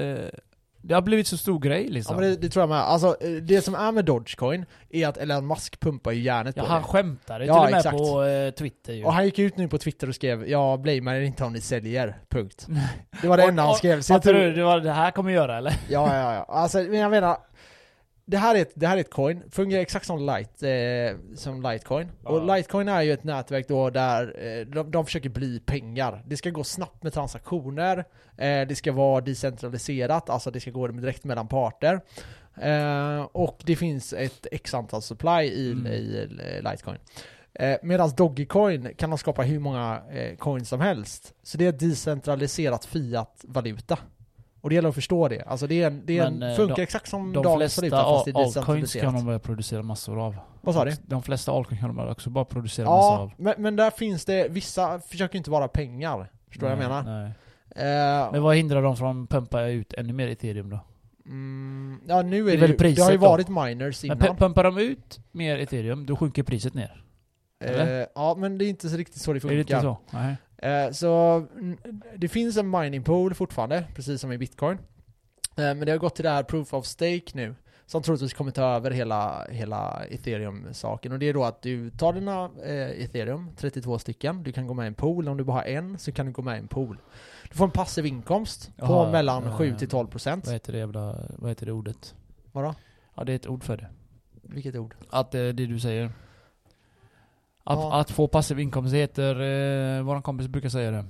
det har blivit så stor grej Ja liksom. men det, det tror jag med. Alltså eh, det som är med Dogecoin är att Elon Musk pumpar ju järnet ja, på han det. skämtade Ja, till och med exakt. på eh, Twitter ju. Och han gick ut nu på Twitter och skrev 'Jag blamear er inte om ni säljer' punkt. Det var det enda han skrev. Så jag tror, du det, var det här kommer göra eller? ja, ja, ja. Alltså, men jag menar, det här är ett, det här är ett coin, fungerar exakt som, light, eh, som Litecoin. Och Ja. Litecoin är ju ett nätverk då där eh, de, de försöker bli pengar. Det ska gå snabbt med transaktioner, eh, det ska vara decentraliserat, alltså det ska gå direkt mellan parter. Eh, och det finns ett x antal supply i, Mm. i eh, Litecoin. Eh, Medan Dogecoin kan de skapa hur många coins som helst. Så det är decentraliserat fiat-valuta. Och det gäller att förstå det. Alltså det, är en, det är en, Men, eh, funkar de- exakt som De dagens valuta fast det är al- altcoins kan de börja producera massor av. Vad sa du? De flesta altcoins kan de också bara producera massor Ja, av. men, men där finns det, vissa försöker inte vara pengar. Förstår du vad jag menar? Eh, Men vad hindrar dem från att pumpa ut ännu mer ethereum då? mm, ja nu är Det det, är väl ju, det har ju priset då? varit miners Men innan. pu- pumpar de ut mer ethereum, då sjunker priset ner. Eh, ja men det är inte så riktigt så det Är det funkar. inte så? Nej. Eh, så mm, det finns en mining pool fortfarande, precis som i bitcoin. Eh, men det har gått till det här proof of stake nu. Som troligtvis kommer ta över hela, hela ethereum-saken. Och det är då att du tar dina eh, ethereum, 32 stycken, du kan gå med i en pool. Om du bara har en så kan du gå med i en pool. Du får en passiv inkomst på Jaha, mellan eh, 7 till 12 procent. Vad heter det jävla, vad heter det ordet? Vadå? Ja det är ett ord för det. Vilket ord? Att eh, det du säger. Att, Ja. att få passiv inkomst det heter, eh, våran kompis brukar säga det.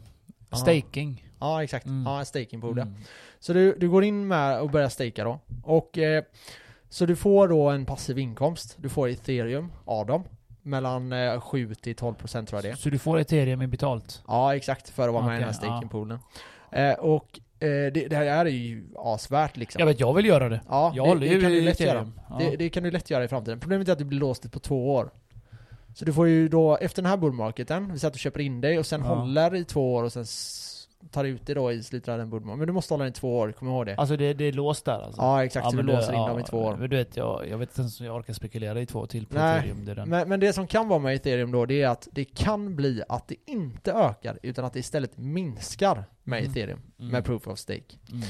Ja. Staking. Ja exakt, Mm. ja en staking pool ja. Mm. Så du, du går in med och börjar stakea då. Och eh, så du får då en passiv inkomst. Du får ethereum av dem. Mellan eh, 7 till 12 procent tror jag det är. Så du får ethereum i betalt? Ja exakt, för att vara med i den här Okej, ja. stakingpoolen. Eh, och eh, det, det här är ju asvärt liksom. Jag vet, jag vill göra det. ja, Jag det, det kan du lätt göra. Ja. Det, det kan du lätt göra i framtiden. Problemet är att du blir låst på två år. Så du får ju då, efter den här bullmarketen, vi säger att du köper in dig och sen Ja. håller i två år och sen tar ut det då i slutet av den bullmarketen. Men du måste hålla den i två år, kom ihåg det. Alltså det, det är låst där alltså? Ja exakt, så du låser in ja, dem i två år. Men du vet, jag, jag vet inte ens om jag orkar spekulera i två till på Nej, ethereum. Det. Men, men det som kan vara med ethereum då, det är att det kan bli att det inte ökar, utan att det istället minskar med Mm. ethereum, Mm. med proof of stake. Mm.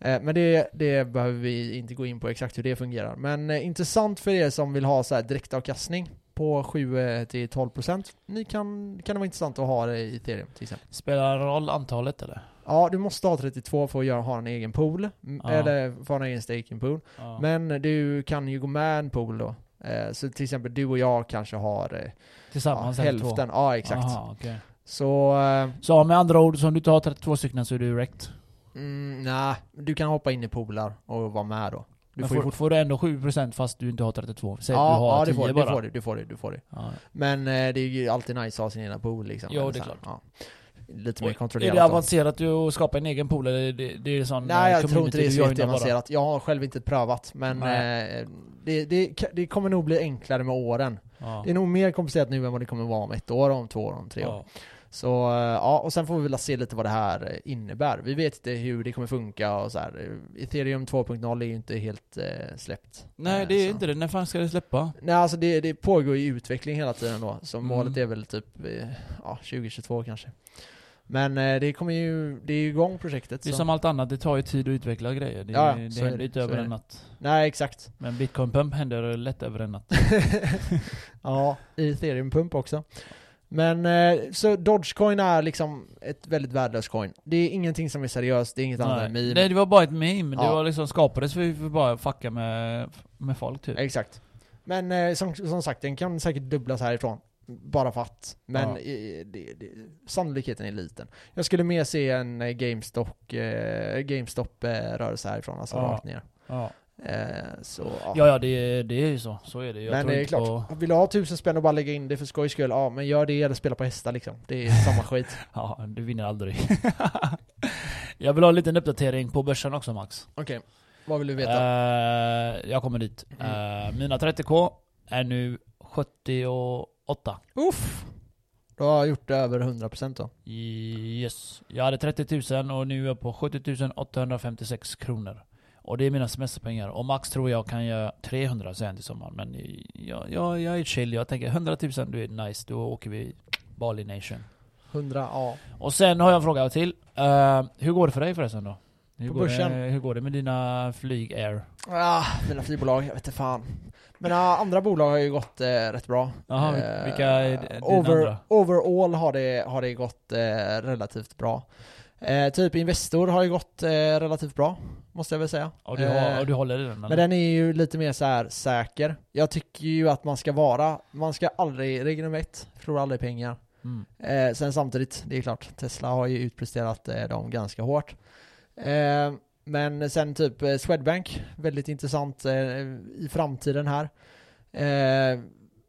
Eh, Men det, det behöver vi inte gå in på exakt hur det fungerar. Men eh, intressant för er som vill ha så här direktavkastning på 7-12% Ni kan, kan det vara intressant att ha det i ethereum till exempel. Spelar roll antalet eller? Ja, du måste ha 32 för att göra, ha en egen pool, Ja. eller för att ha en egen staking pool. Ja. Men du kan ju gå med en pool då. Eh, Så till exempel du och jag kanske har eh, ja, Tillsammans två? hälften. Ja, exakt. Aha, okej. Så, eh, Så med andra ord, så om du tar 32 stycken så är du wrecked? mm, nej, du kan hoppa in i poolar och vara med då. Du får ju får, fort... får du ändå 7% fast du inte har 32? Säg Ja, du har ja 10 det, får, bara. det får du, du får det, du får det. Ja. Men eh, det är ju alltid nice att ha sin egna pool liksom. Jo, det är klart. Ja. Lite mer Är kontrollerat. det då. avancerat att skapa en egen pool eller är det, det är sån Nej, eh, jag tror inte det är så jätteavancerat. Jag har själv inte prövat, men Nej. eh, det, det, det kommer nog bli enklare med åren. Ja. Det är nog mer komplicerat nu än vad det kommer vara om ett år, om två år, om tre år. Så eh, ja, och sen får vi väl se lite vad det här eh, innebär. Vi vet inte hur det kommer funka och så här. Ethereum 2.0 är ju inte helt eh, släppt. Nej Eh, det är så. inte det, när fan ska det släppa? Nej alltså det, det pågår ju utveckling hela tiden då, så Mm. målet är väl typ eh, ja, 2022 kanske. Men eh, det kommer ju, det är ju igång projektet. Det är så. som allt annat, det tar ju tid att utveckla grejer. Det, Ja, det händer inte över en natt. Nej exakt. Men bitcoin pump händer lätt över en natt. ja, ethereum pump också. Men eh, så Dogecoin är liksom ett väldigt värdelöst coin. Det är ingenting som är seriöst, det är inget annat än Nej. meme. Nej det var bara ett meme, det Ja. var liksom skapades för att bara fucka med, med folk typ. Exakt. Men eh, som, som sagt, den kan säkert dubblas härifrån. Bara för att. Men Ja. eh, det, det, sannolikheten är liten. Jag skulle mer se en eh, GameStop, eh, eh, härifrån, alltså Ja. rakt ner. Ja, så, ja. ja, ja det, det är ju så. Så är det. Jag men det är klart, på... vill du ha tusen spänn och bara lägga in det för skojs skull, ja men gör det eller spela på hästar liksom. Det är samma skit. Ja, du vinner aldrig. jag vill ha en liten uppdatering på börsen också Max. Okej, vad vill du veta? Eh, jag kommer dit. Mm. Eh, mina 30k är nu 78. Uff! Du har gjort det över 100% då. Yes. Jag hade 30 000 och nu är jag på 70 856 kronor. Och det är mina semesterpengar. Och max tror jag kan göra 300 sen till sommaren. Men jag, jag, jag är chill. Jag tänker 100 000, du är nice. Då åker vi Bali Nation. 100, ja. Och sen har jag en fråga till. Eh, hur går det för dig förresten då? Hur, På går det, hur går det med dina flyg air? Ah, mina flygbolag, jag vet inte fan. Men ah, andra bolag har ju gått eh, rätt bra. Jaha, Eh, vilka är dina over, andra? Overall har det, har det gått eh, relativt bra. Eh, typ Investor har ju gått eh, relativt bra, måste jag väl säga. Och du, har, Eh, och du håller i den eller? men den är ju lite mer så här säker. Jag tycker ju att man ska vara, man ska aldrig, regel nummer ett, förlora aldrig pengar. Mm. Eh, sen samtidigt, det är klart, Tesla har ju utpresterat eh, dem ganska hårt. Eh, men sen typ eh, Swedbank, väldigt intressant eh, i framtiden här. Eh,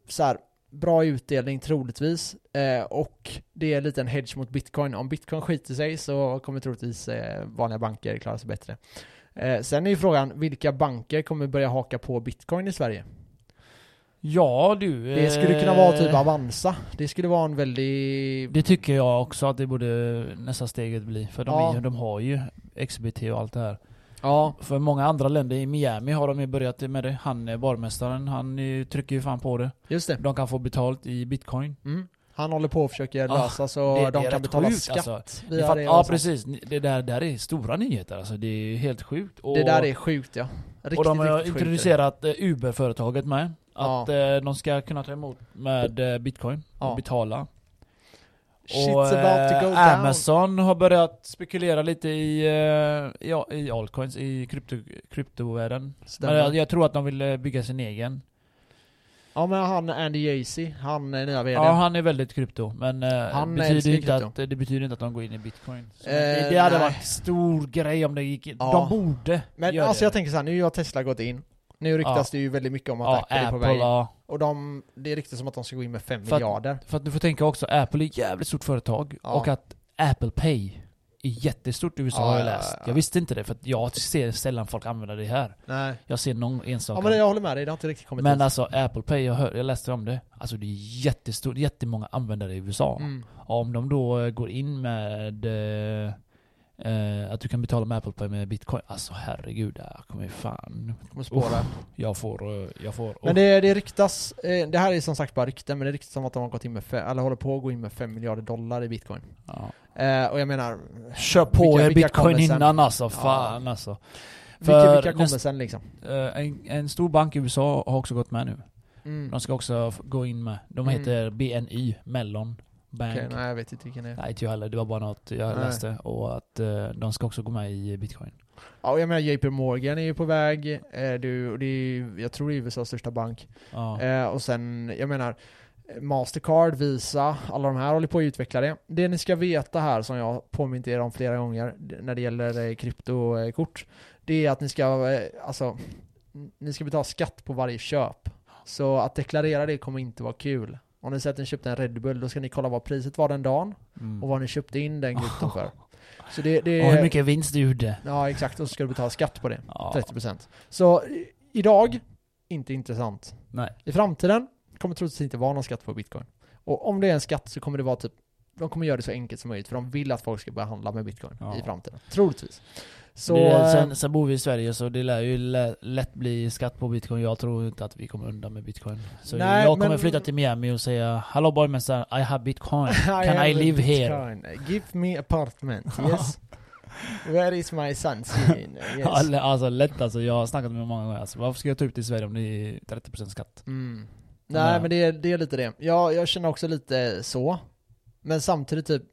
så här, bra utdelning troligtvis. Eh, och det är lite en hedge mot bitcoin. Om bitcoin skiter sig så kommer troligtvis eh, vanliga banker klara sig bättre. Eh, sen är ju frågan, vilka banker kommer börja haka på bitcoin i Sverige? Ja du. Det skulle kunna vara typ eh, Avanza. Det skulle vara en väldigt... Det tycker jag också att det borde nästa steget bli. För de, Ja. är, de har ju XBT och allt det här. Ja, För många andra länder, i Miami har de ju börjat med det. Han barmästaren, han trycker ju fan på det. just det. De kan få betalt i bitcoin. Mm. Han håller på och försöker Ah, lösa så det- de kan betala sjukt, skatt alltså. via Fatt- det. ja precis, det där, där är stora nyheter alltså. Det är helt sjukt. Och, Det där är sjukt ja. Riktigt, och de har introducerat eh, Uber-företaget med. Ja. Att eh, de ska kunna ta emot med eh, bitcoin Ja. och betala. Shit's och about to eh, go down. Amazon har börjat spekulera lite i, eh, ja, i altcoins, i krypto, kryptovärlden. Men jag, jag tror att de vill eh, bygga sin egen. Ja men han Andy Jassy, han är nya VD. Ja, han är väldigt krypto. Men Han betyder inte krypto. att, det betyder inte att de går in i bitcoin. Eh, det, det hade nej. varit stor grej om det gick in. Ja. De borde men alltså det. jag tänker så här, nu har Tesla gått in. Nu ryktas Ja. det ju väldigt mycket om att ja, Apple är på Apple, väg. ja. Och de, det ryktas som att de ska gå in med 5 För att- miljarder. För att du får tänka också, Apple är ett jävligt stort företag. Ja. Och att Apple Pay är jättestort i USA har jag ja, läst. ja. Jag visste inte det för att jag ser sällan folk använda det här. Nej. Jag ser någon enstaka. Ja men jag håller med dig, det har inte riktigt kommit Men dit. alltså Apple Pay, jag, hör, jag läste om det. Alltså det är jättestort, jättemånga användare i USA. Mm. Om de då eh, går in med eh, att du kan betala med Apple Pay med bitcoin. Alltså herregud, det här kommer ju fan... Kommer spåra. Jag får, eh, jag får... Men det, det ryktas, eh, det här är som sagt bara rykten, men det ryktas som att de har gått in med, fe- eller håller på att gå in med 5 miljarder dollar i bitcoin. ja. Eh, och jag menar, Kör på Vilka- er vilka bitcoin kommer innan alltså, fan alltså. vilka, För vilka kommer näst- sen liksom? Eh, en, en stor bank i USA har också gått med nu. Mm. De ska också gå in med. De Mm. heter BNY, Mellon Bank. Okej, nej jag vet inte vilken det är. Nej inte jag heller, det var bara något jag Nej. läste. Och att eh, de ska också gå med i bitcoin. Ja, jag menar JP Morgan är ju på väg, eh, du, det är, jag tror det är USAs största bank. Ja. Eh, och sen, jag menar, Mastercard, Visa, alla de här håller på att utveckla det. Det ni ska veta här, som jag påmint er om flera gånger, när det gäller eh, kryptokort, det är att ni ska, eh, alltså, ni ska betala skatt på varje köp. Så att deklarera det kommer inte vara kul. Om ni säger att ni köpte en Red Bull, då ska ni kolla vad priset var den dagen, Mm. och vad ni köpte in den krypton för. Så det, det Och hur mycket vinst du gjorde. Ja, exakt, och så ska du betala skatt på det. Ja. 30%. Så idag, inte intressant. Nej. I framtiden kommer troligtvis inte vara någon skatt på bitcoin. Och om det är en skatt så kommer det vara typ, de kommer göra det så enkelt som möjligt för de vill att folk ska börja handla med bitcoin Ja. i framtiden. Troligtvis. Så, det, eh, sen, sen bor vi i Sverige så det lär ju lä- lätt bli skatt på bitcoin. Jag tror inte att vi kommer undan med bitcoin. Så Nej, jag kommer men- flytta till Miami och säga Hallå borgmästaren, I have bitcoin. Can I live here? bitcoin. Give me apartment, yes. Where is my sunscreen? Yes. Alltså, lätt alltså, jag har snackat med många gånger. Alltså, varför ska jag ta ut det i Sverige om det är 30% skatt? Mm. Nej Ja. men det är, det är lite det. Jag, jag känner också lite så. Men samtidigt typ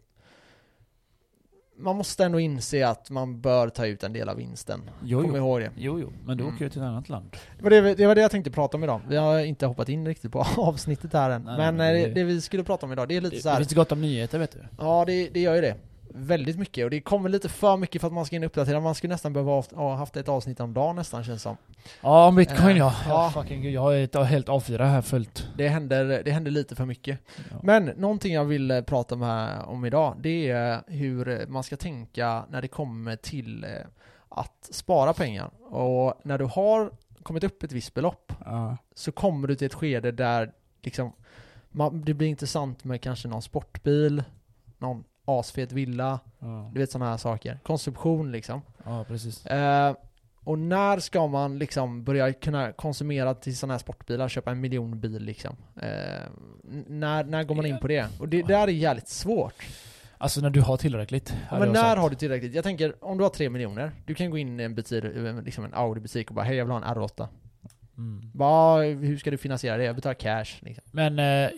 Man måste ändå inse att man bör ta ut en del av vinsten. Jo, Kom jo. ihåg det. Jo, jo. Men då Mm. åker jag till ett annat land. Det var det, det var det jag tänkte prata om idag. Vi har inte hoppat in riktigt på avsnittet här än. Nej, men nej, eh, det, det- det vi skulle prata om idag, det är lite Det, så det här. finns gott om nyheter vet du. Ja det, det gör ju det. Väldigt mycket. Och det kommer lite för mycket för att man ska in och uppdatera. Man skulle nästan behöva ha ha haft ett avsnitt om dagen nästan känns som. Ja, om bitcoin Eh, ja. ja. Fucking jag har ett helt A4 här fullt. Det händer, det händer lite för mycket. Ja. Men någonting jag vill eh, prata med om idag, det är hur man ska tänka när det kommer till eh, att spara pengar. Och när du har kommit upp ett visst belopp Ja. så kommer du till ett skede där liksom, man, det blir intressant med kanske någon sportbil, någon asfet villa, Ja. du vet sådana här saker. Konsumtion liksom. ja, precis. Eh, och när ska man liksom börja kunna konsumera till sådana här sportbilar, köpa en miljonbil liksom? Eh, när, när går man in på det? Och det där är jävligt svårt. Alltså när du har tillräckligt. Ja, men när sagt. har du tillräckligt? Jag tänker, om du har tre miljoner, du kan gå in i en butik, liksom en Audi-butik och bara hej jag vill ha en R8. Mm. Bara, hur ska du finansiera det? Jag betalar cash liksom. Men, eh,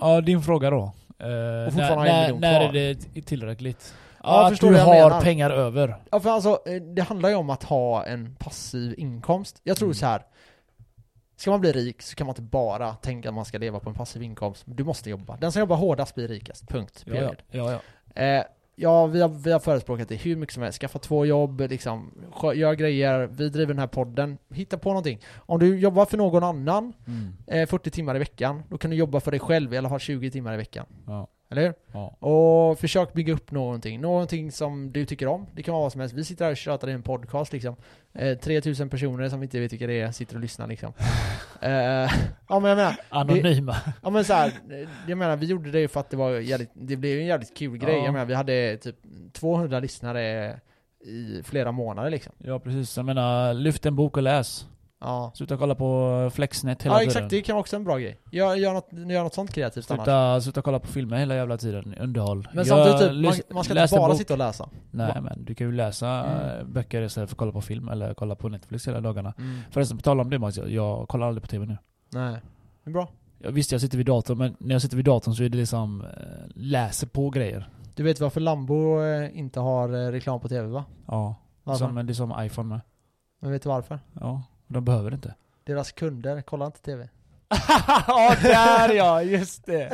ja, din fråga då. Eh, Och fortfarande när, en när, när är det tillräckligt? Ja, att förstår du har pengar över. Ja för alltså, eh, det handlar ju om att ha en passiv inkomst. Jag tror Mm. så här. Ska man bli rik så kan man inte bara tänka att man ska leva på en passiv inkomst. Du måste jobba. Den som jobbar hårdast blir rikast. Punkt. Ja, ja. Ja, ja. Eh, ja, vi har, vi har förespråkat det hur mycket som helst. Skaffa två jobb, liksom, gör grejer, vi driver den här podden. Hitta på någonting. Om du jobbar för någon annan Mm. eh, 40 timmar i veckan, då kan du jobba för dig själv i alla fall 20 timmar i veckan. Ja. Eller hur? Ja. Och försök bygga upp någonting. Någonting som du tycker om. Det kan vara vad som helst. Vi sitter här och tjatar i en podcast liksom. Eh, 3000 personer som vi inte vet vilka det är sitter och lyssnar liksom. eh, ja men jag menar, Anonyma. ja men så här, jag menar vi gjorde det för att det var jävligt, det blev en jävligt kul grej. Ja. Jag menar vi hade typ 200 lyssnare i flera månader liksom. Ja precis, jag menar lyft en bok och läs. Ja. Sluta kolla på Flexnet hela Ja tiden. exakt, det kan också vara en bra grej. Gör, gör, något, gör något sånt kreativt annars. Sluta, sluta kolla på filmer hela jävla tiden, underhåll. Men Gör- samtidigt, typ, man, man ska inte bara bok. sitta och läsa. Nej Va- men du kan ju läsa Mm. eh, böcker istället för att kolla på film eller kolla på Netflix hela dagarna. Mm. Förresten, på tal om det Max, jag, jag kollar aldrig på TV nu. Nej. Det är bra. Jag visst jag sitter vid datorn, men när jag sitter vid datorn så är det liksom, eh, läser på grejer. Du vet varför Lambo eh, inte har reklam på TV va? Ja. Varför? Som, det är som iPhone med. Men vet du varför? Ja, de behöver inte. Deras kunder kollar inte TV. Ja, där ja, just det!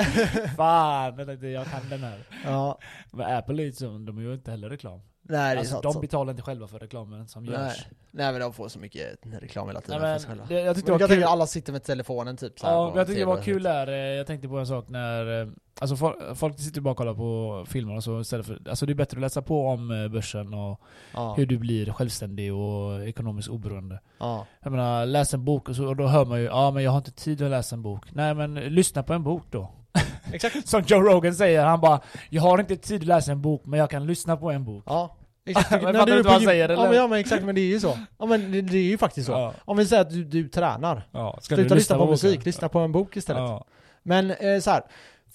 Fan, jag kan den här. Ja. Men Apple är ju de gör ju inte heller reklam. Nej Alltså, de betalar inte själva för reklamen som Nej. görs. Nej men de får så mycket reklam hela tiden Nej, för sig men, själva. det, jag tyckte Men det var kul. alla sitter med telefonen typ så Ja, men jag tyckte det var kul där, eh, jag tänkte på en sak när, eh, alltså folk, folk sitter bara och kollar på filmer och så istället för, alltså det är bättre att läsa på om eh, börsen och Ja. hur du blir självständig och ekonomiskt oberoende. ja. Jag menar, läs en bok och, så, och då hör man ju, ja men jag har inte tid att läsa en bok. Nej men lyssna på en bok då. Exakt. Som Joe Rogan säger, han bara Jag har inte tid att läsa en bok, men jag kan lyssna på en bok. Ja. Exakt. Men fattar du är vad han på säger, Ja eller? men, ja men exakt, men det är ju så. Ja men det, det är ju faktiskt så. Ja. Om vi säger att du, du tränar. Ja, Sluta lyssna på boken? musik, lyssna på en bok istället. Ja. Men eh, så här.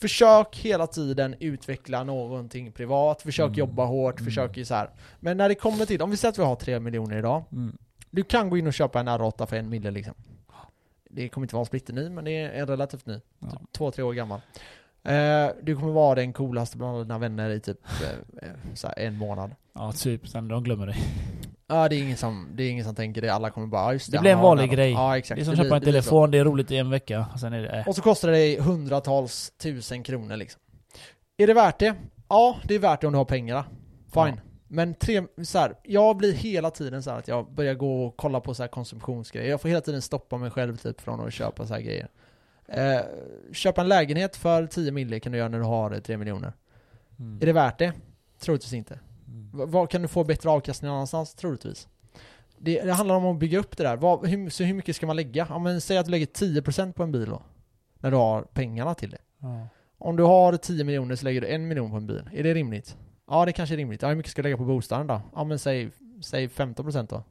Försök hela tiden utveckla någonting privat, försök Mm. jobba hårt, Mm. försök ju så här. Men när det kommer till, om vi säger att vi har 3 miljoner idag, Mm. du kan gå in och köpa en R8 för en mille liksom. Det kommer inte vara splitterny, men det är relativt ny. Ja. Typ två, tre år gammal. Eh, du kommer vara den coolaste bland dina vänner i typ eh, eh, en månad. ja, typ. Sen de glömmer dig. Ja, det är ingen som, det är ingen som tänker det. Alla kommer bara, just Det han blir en vanlig grej. Ja, exakt. Det är som att köpa en det så. telefon, det är roligt i en vecka, och sen är det... Äh. Och så kostar det dig hundratals tusen kronor liksom. Är det värt det? Ja, det är värt det om du har pengarna. Fine. Ja. Men tre, så här, jag blir hela tiden så att jag börjar gå och kolla på så här konsumtionsgrejer. Jag får hela tiden stoppa mig själv typ från att köpa så här grejer. Eh, köpa en lägenhet för 10 mille kan du göra när du har eh, 3 miljoner. Mm. Är det värt det? Troligtvis inte. Mm. Vad kan du få bättre avkastning någon annanstans? Troligtvis. Det, det handlar om att bygga upp det där. Vad, hur, så hur mycket ska man lägga? Ja, men säg att du lägger 10% på en bil då. När du har pengarna till det. Ja. Om du har 10 miljoner så lägger du en miljon på en bil. Är det rimligt? Ja, det kanske är rimligt. Ja, hur mycket ska du lägga på bostaden då? Ja, men säg, säg 15% då.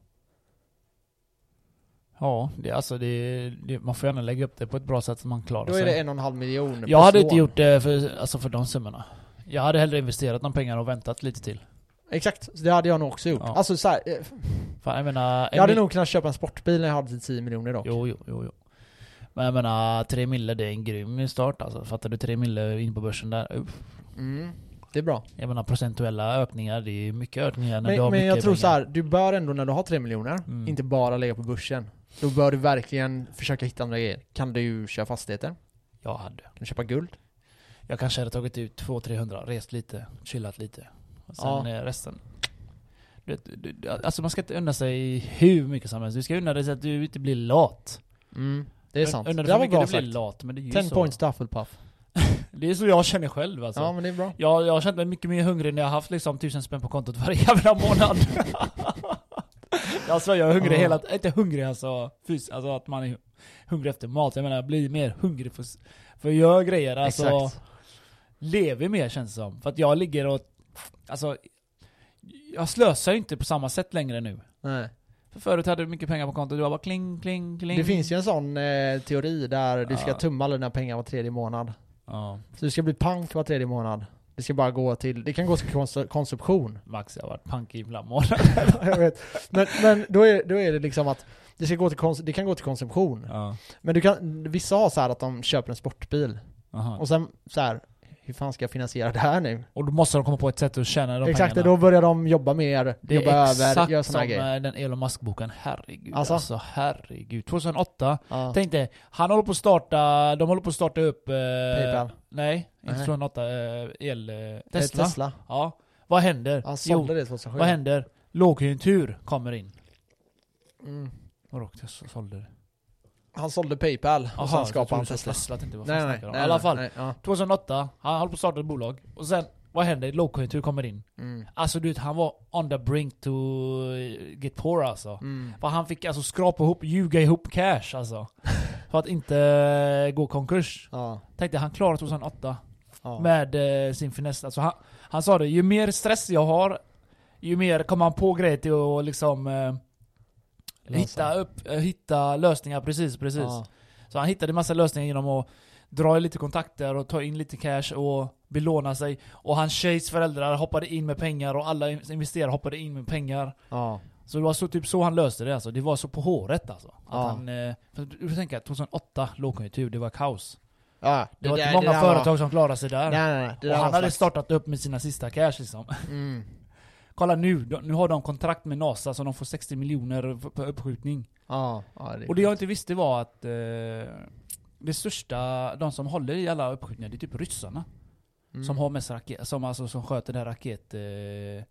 Ja, det, alltså det, det, man får gärna lägga upp det på ett bra sätt så man klarar Då sig. är det en och en halv miljon. jag hade inte lån. gjort det för, alltså för de summorna. Jag hade hellre investerat de pengarna och väntat lite till. Exakt, det hade jag nog också gjort. Ja. Alltså så här, eh, Fan, jag menar... jag hade nog kunnat köpa en sportbil när jag hade 10 miljoner dock. Jo, jo, jo, jo. Men jag menar, tre mille det är en grym start alltså. Fattar du? Tre mille in på börsen där. Uff. Mm, det är bra. Jag menar procentuella ökningar, det är mycket ökningar när du har Men, men mycket jag tror pengar. så här, du bör ändå när du har 3 miljoner, Mm. inte bara lägga på börsen. Då bör du verkligen försöka hitta andra grejer. Kan du köpa fastigheter? Jag hade. Kan du köpa guld? Jag kanske hade tagit ut 200-300, rest lite, chillat lite. Och sen eh, resten. Du, du, du, alltså man ska inte unna sig hur mycket som helst. Du ska unna dig så att du inte blir lat. Mm, det är sant. Unna Det dig för var bra du blir sagt. lat. Men det är ju 10 så. points to Hufflepuff. Det är så jag känner själv alltså. Ja men det är bra. Jag, jag har känt mig mycket mer hungrig när jag har haft liksom tusen spänn på kontot varje jävla månad. alltså jag är hungrig hela inte hungrig alltså, fys, alltså att man är hungrig efter mat. Jag menar jag blir mer hungrig för, för att göra grejer. Alltså Exakt. lever mer känns det som. För att jag ligger och, alltså jag slösar ju inte på samma sätt längre nu. Nej. För förut hade du mycket pengar på kontot, du var bara kling, kling, kling. Det finns ju en sån eh, teori där du ska Ja. tumma alla dina pengar var tredje månad. Ja, Så du ska bli pank var tredje månad. Det ska bara gå till, det kan gå till kons- konsumtion. Max jag har varit pank i månader. jag vet. Men, men då, är, då är det liksom att det, ska gå till kons- det kan gå till konsumtion. Ja. Men du kan, vissa har så här att de köper en sportbil. Aha. Och sen så här, hur fan ska jag finansiera det här nu? Och då måste de komma på ett sätt att tjäna de Exakt, pengarna. då börjar de jobba mer, Det jobba över, exakt göra som grejer. eh, den Elon Musk-boken, herregud Alltså? alltså. herregud. 2008, Ja. tänk dig, han håller på att starta, de håller på att starta upp... Eh, Paypal. Nej, inte Nej. 2008, eh, el... Eh, Eh, Tesla. Tesla. Ja. Vad händer? Han Jo, sålde det 2007. vad händer? Lågkonjunktur kommer in. Mm. Vadå, jag sålde det? Han sålde Paypal och Jaha, sen skapade han Tesla. Tesla, vad fan Nej nej, om? nej, I alla fall, nej, ja. 2008, han höll på att starta ett bolag. Och sen, vad händer? Lågkonjunktur kommer in. mm. Alltså du vet, han var on the brink to get poor alltså. Mm. För han fick alltså skrapa ihop, ljuga ihop cash alltså. För att inte gå konkurs. Ja. Tänkte han klarar 2008 Ja. med eh, sin finess. Alltså han, han sa det, ju mer stress jag har, ju mer kommer han på grejer till att liksom eh. Hitta, upp, eh, hitta lösningar precis, precis. Ja. Så han hittade massa lösningar genom att dra i lite kontakter och ta in lite cash och belåna sig. Och hans tjejs föräldrar hoppade in med pengar och alla investerare hoppade in med pengar. Ja. Så det var så, typ så han löste det alltså. Det var så på håret alltså. Att Ja. han, eh, för du tänka, 2008, lågkonjunktur, det var kaos. Ja, Det, var där- inte många där företag Var, som klarade sig där. nej nej nej. Det och han var hade startat upp med sina sista cash liksom. Mm. Kolla nu, de, nu har de kontrakt med NASA så de får 60 miljoner på uppskjutning. Ja, ja det Och det jag inte visste var att eh, det största, de som håller i alla uppskjutningar, det är typ ryssarna. Mm. Som har mest raket, som alltså som sköter den här raket... Eh,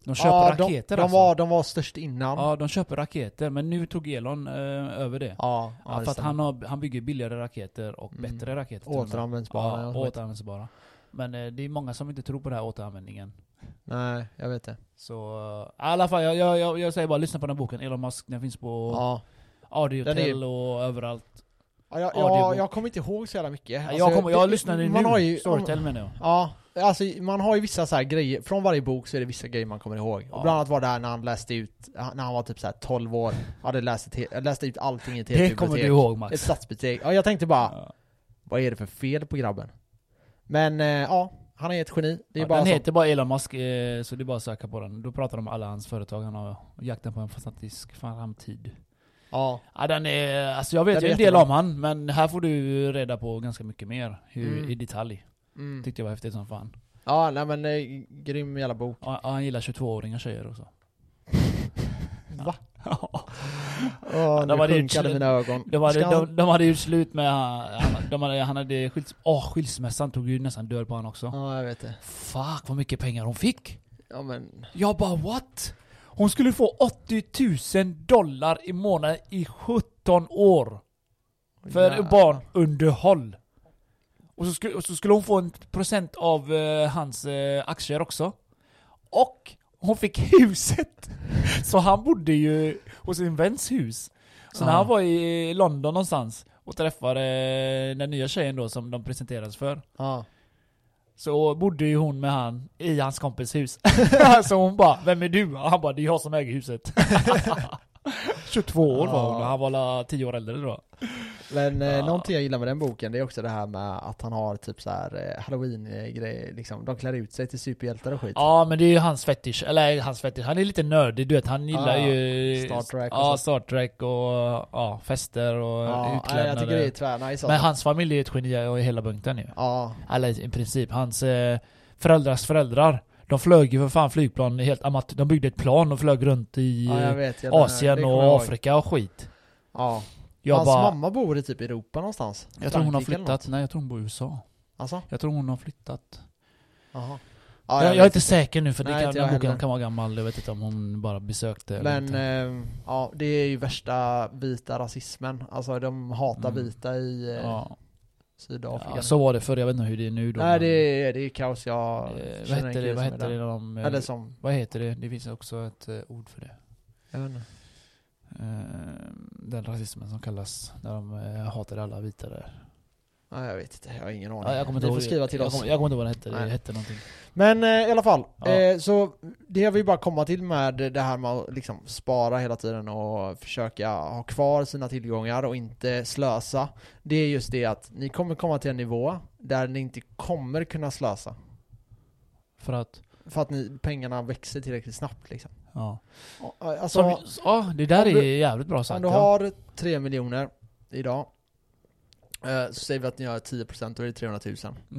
de köper ja, raketer de, de, alltså. var, de var störst innan. Ja, de köper raketer, men nu tog Elon eh, över det. ja, ja, Ja, det för att han, har, han bygger billigare raketer och Mm. bättre raketer. Återanvändbara. Ja, återanvändbara. Men eh, det är många som inte tror på den här återanvändningen. Nej, jag vet det. Så eh, i alla fall, jag, jag, jag, jag säger bara lyssna på den här boken. Elon Musk, den finns på Ja. Audiotel och överallt. Ja, jag, jag, jag kommer inte ihåg så jävla mycket. Alltså, jag, kommer, jag det- lyssnade man nu, har ju- Storytel menar jag. Ja, alltså man har ju vissa så här grejer, från varje bok så är det vissa grejer man kommer ihåg. Ja. Och bland annat var det här när han läste ut, när han var typ så här 12 år, hade läst, ett, läste ut allting i ett helt Det kommer du ihåg Ett Max. stadsbibliotek. Ja, jag tänkte bara, Ja. vad är det för fel på grabben? Men eh, ja, han är ett geni. Det är Ja, bara den så. heter bara Elon Musk, eh, så det är bara att söka på den. Då pratar de om alla hans företag, han har jakten på en fantastisk framtid. Ja, Ja den är, alltså jag vet ju en del om han, men här får du reda på ganska mycket mer hur, Mm. i detalj. mm. Tyckte jag var häftigt som fan. ja nej men eh, grym jävla bok. Ja, han gillar 22-åringar tjejer också. Va? Ja. Åh, de hade sjunkade gjort- mina ögon. De hade, Ska han- de, de hade gjort slut med, han, de hade, han hade skils, åh skilsmässan tog ju nästan död på han också. Ja, jag vet det. Fuck vad mycket pengar hon fick! Ja men, Jag bara what? Hon skulle få 80 000 dollar i månaden i 17 år. För jävlar. barnunderhåll. Och så, skulle, och så skulle hon få en procent av eh, hans eh, aktier också. Och hon fick huset! Så han bodde ju hos sin väns hus. Så när han var i London någonstans och träffade den nya tjejen då som de presenterades för. Ja. Så bodde ju hon med han i hans kompis hus. så hon bara 'Vem är du?' Och han bara 'Det är jag som äger huset' 22 år var hon och han var la 10 år äldre då. Men eh, Ja. någonting jag gillar med den boken det är också det här med att han har typ så här eh, halloween-grejer liksom. De klär ut sig till superhjältar och skit. Ja men det är ju hans fetish, eller hans fetish, han är lite nördig du vet, han gillar Ja, ju Star Trek och Ja. Star Trek och ja, fester och Ja, utklädnader. jag tycker det är tvärnice Men alltså. hans familj är ett geni och hela bunten ju. Ja, Eller i princip, hans eh, föräldrars föräldrar De flög ju för fan flygplan helt amat De byggde ett plan och flög runt i ja, jag vet. Jag, Asien och. Afrika och skit. Ja. Jag Hans bara, mamma bor i typ Europa någonstans. jag tror hon har flyttat, nej jag tror hon bor i USA. Alltså? Jag tror hon har flyttat. Jaha. jag, jag är vet inte säker nu för det Nej, kan, inte den jag boken kan vara gammal, jag vet inte om hon bara besökte Men eh, ja, det är ju värsta vita rasismen. Alltså de hatar Mm. vita i eh, ja. Sydafrika. ja, så var det förr, jag vet inte hur det är nu då. Nej det är, det är kaos, jag eh, vad kille det, vad är hette det de... eh, Eller som, Vad heter det? Det finns också ett eh, ord för det. jag vet inte. Eh, den rasismen som kallas, när de eh, hatar alla vita där. Nej jag vet inte, jag har ingen aning. Ja, jag kommer inte Ni får skriva till jag oss. Kommer, jag kommer inte ihåg vad det hette, det hette någonting. Men eh, i alla fall, Ja. eh, så det jag vill bara komma till med det här med att liksom spara hela tiden och försöka ha kvar sina tillgångar och inte slösa. Det är just det att ni kommer komma till en nivå där ni inte kommer kunna slösa. För att, För att ni, pengarna växer tillräckligt snabbt liksom. Ja. Och, Alltså, Som, ja, det där om är du- jävligt bra sagt. om du ja. har 3 miljoner idag, eh, så säger vi att ni har 10% då är det 300 000.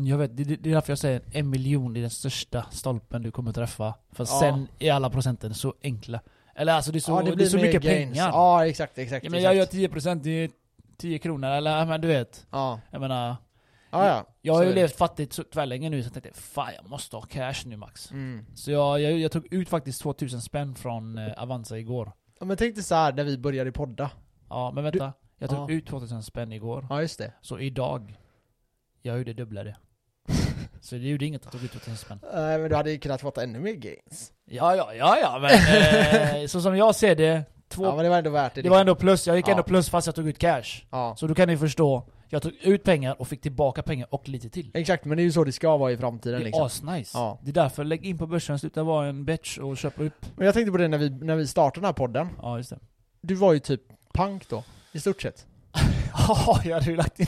Jag vet, det, det det är därför jag säger en miljon är den största stolpen du kommer träffa. För Ja. sen är alla procenten så enkla. Eller alltså det är så, ja, det är så mycket gains. pengar. Ja exakt, exakt. Ja, men jag gör exakt. 10% det är 10 kronor, eller men du vet. Ja, Jag menar, Ja, ja. Jag har ju levt fattigt så tvärlänge nu så jag tänkte fan jag måste ha cash nu Max. Mm. Så jag, jag, jag tog ut faktiskt 2000 spänn från eh, Avanza igår. Ja, men tänk dig så här när vi började podda. Ja men vänta, jag tog Ja. ut 2000 spänn igår. Ja, just det. Så idag, jag gjorde dubbla det. så det gjorde inget att jag tog ut 2000 spänn. Nej men du hade ju kunnat fått ännu mer gains. Ja ja ja ja men eh, så som jag ser det, två, Ja men det var ändå värt det. det var ändå plus, jag gick Ja. ändå plus fast jag tog ut cash. Ja. Så då kan ni förstå, jag tog ut pengar och fick tillbaka pengar och lite till. Exakt, men det är ju så det ska vara i framtiden Det är liksom. asnice. Ja. Det är därför, lägg in på börsen, sluta vara en bitch och köp upp. Men jag tänkte på det när vi, när vi startade den här podden. Ja just det. Du var ju typ pank då, i stort sett. Ja, jag hade ju lagt in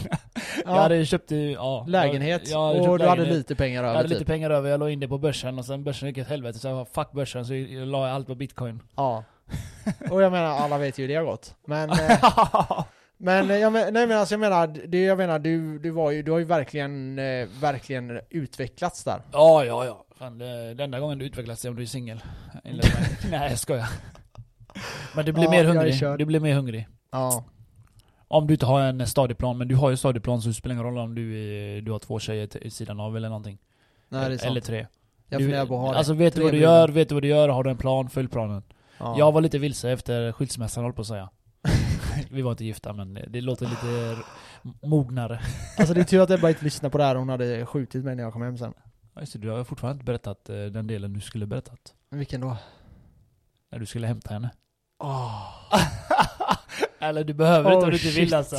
Jag hade ju köpt, ja. lägenhet, Jag, jag hade och köpt du hade lägenhet. lite pengar Jag över hade lite typ. pengar över, jag la in det på börsen och sen börsen gick åt helvete så jag bara, fuck börsen så jag la allt på bitcoin. Ja. Och jag menar, alla vet ju hur det har gått. Men, eh, men, eh, jag men, nej men alltså jag menar, det, jag menar du, du var ju, du har ju verkligen, eh, verkligen utvecklats där. ja, ja, ja. Fan, det, den enda gången du utvecklas är om du är singel. Nej jag skojar. Men du blir Ja, mer jag hungrig. Du blir mer hungrig. Ja. Om du inte har en stadieplan, men du har ju stadieplan så det spelar ingen roll om du, är, du har två tjejer till- i sidan av eller någonting. Nej det är sant. eller tre. jag Du- funderar på att ha det. Alltså vet du vad du gör, vet du vad du gör, har du en plan, följ planen. Ja. Jag var lite vilse efter skilsmässan håll på att säga. Vi var inte gifta men det låter lite mognare. Alltså det är tur att Ebba inte lyssnade på det här, hon hade skjutit mig när jag kom hem sen. Ja, just det, du har fortfarande inte berättat eh, den delen du skulle berättat. Vilken då? När du skulle hämta henne. Åh. Eller du behöver Oh, inte om du inte vill alltså.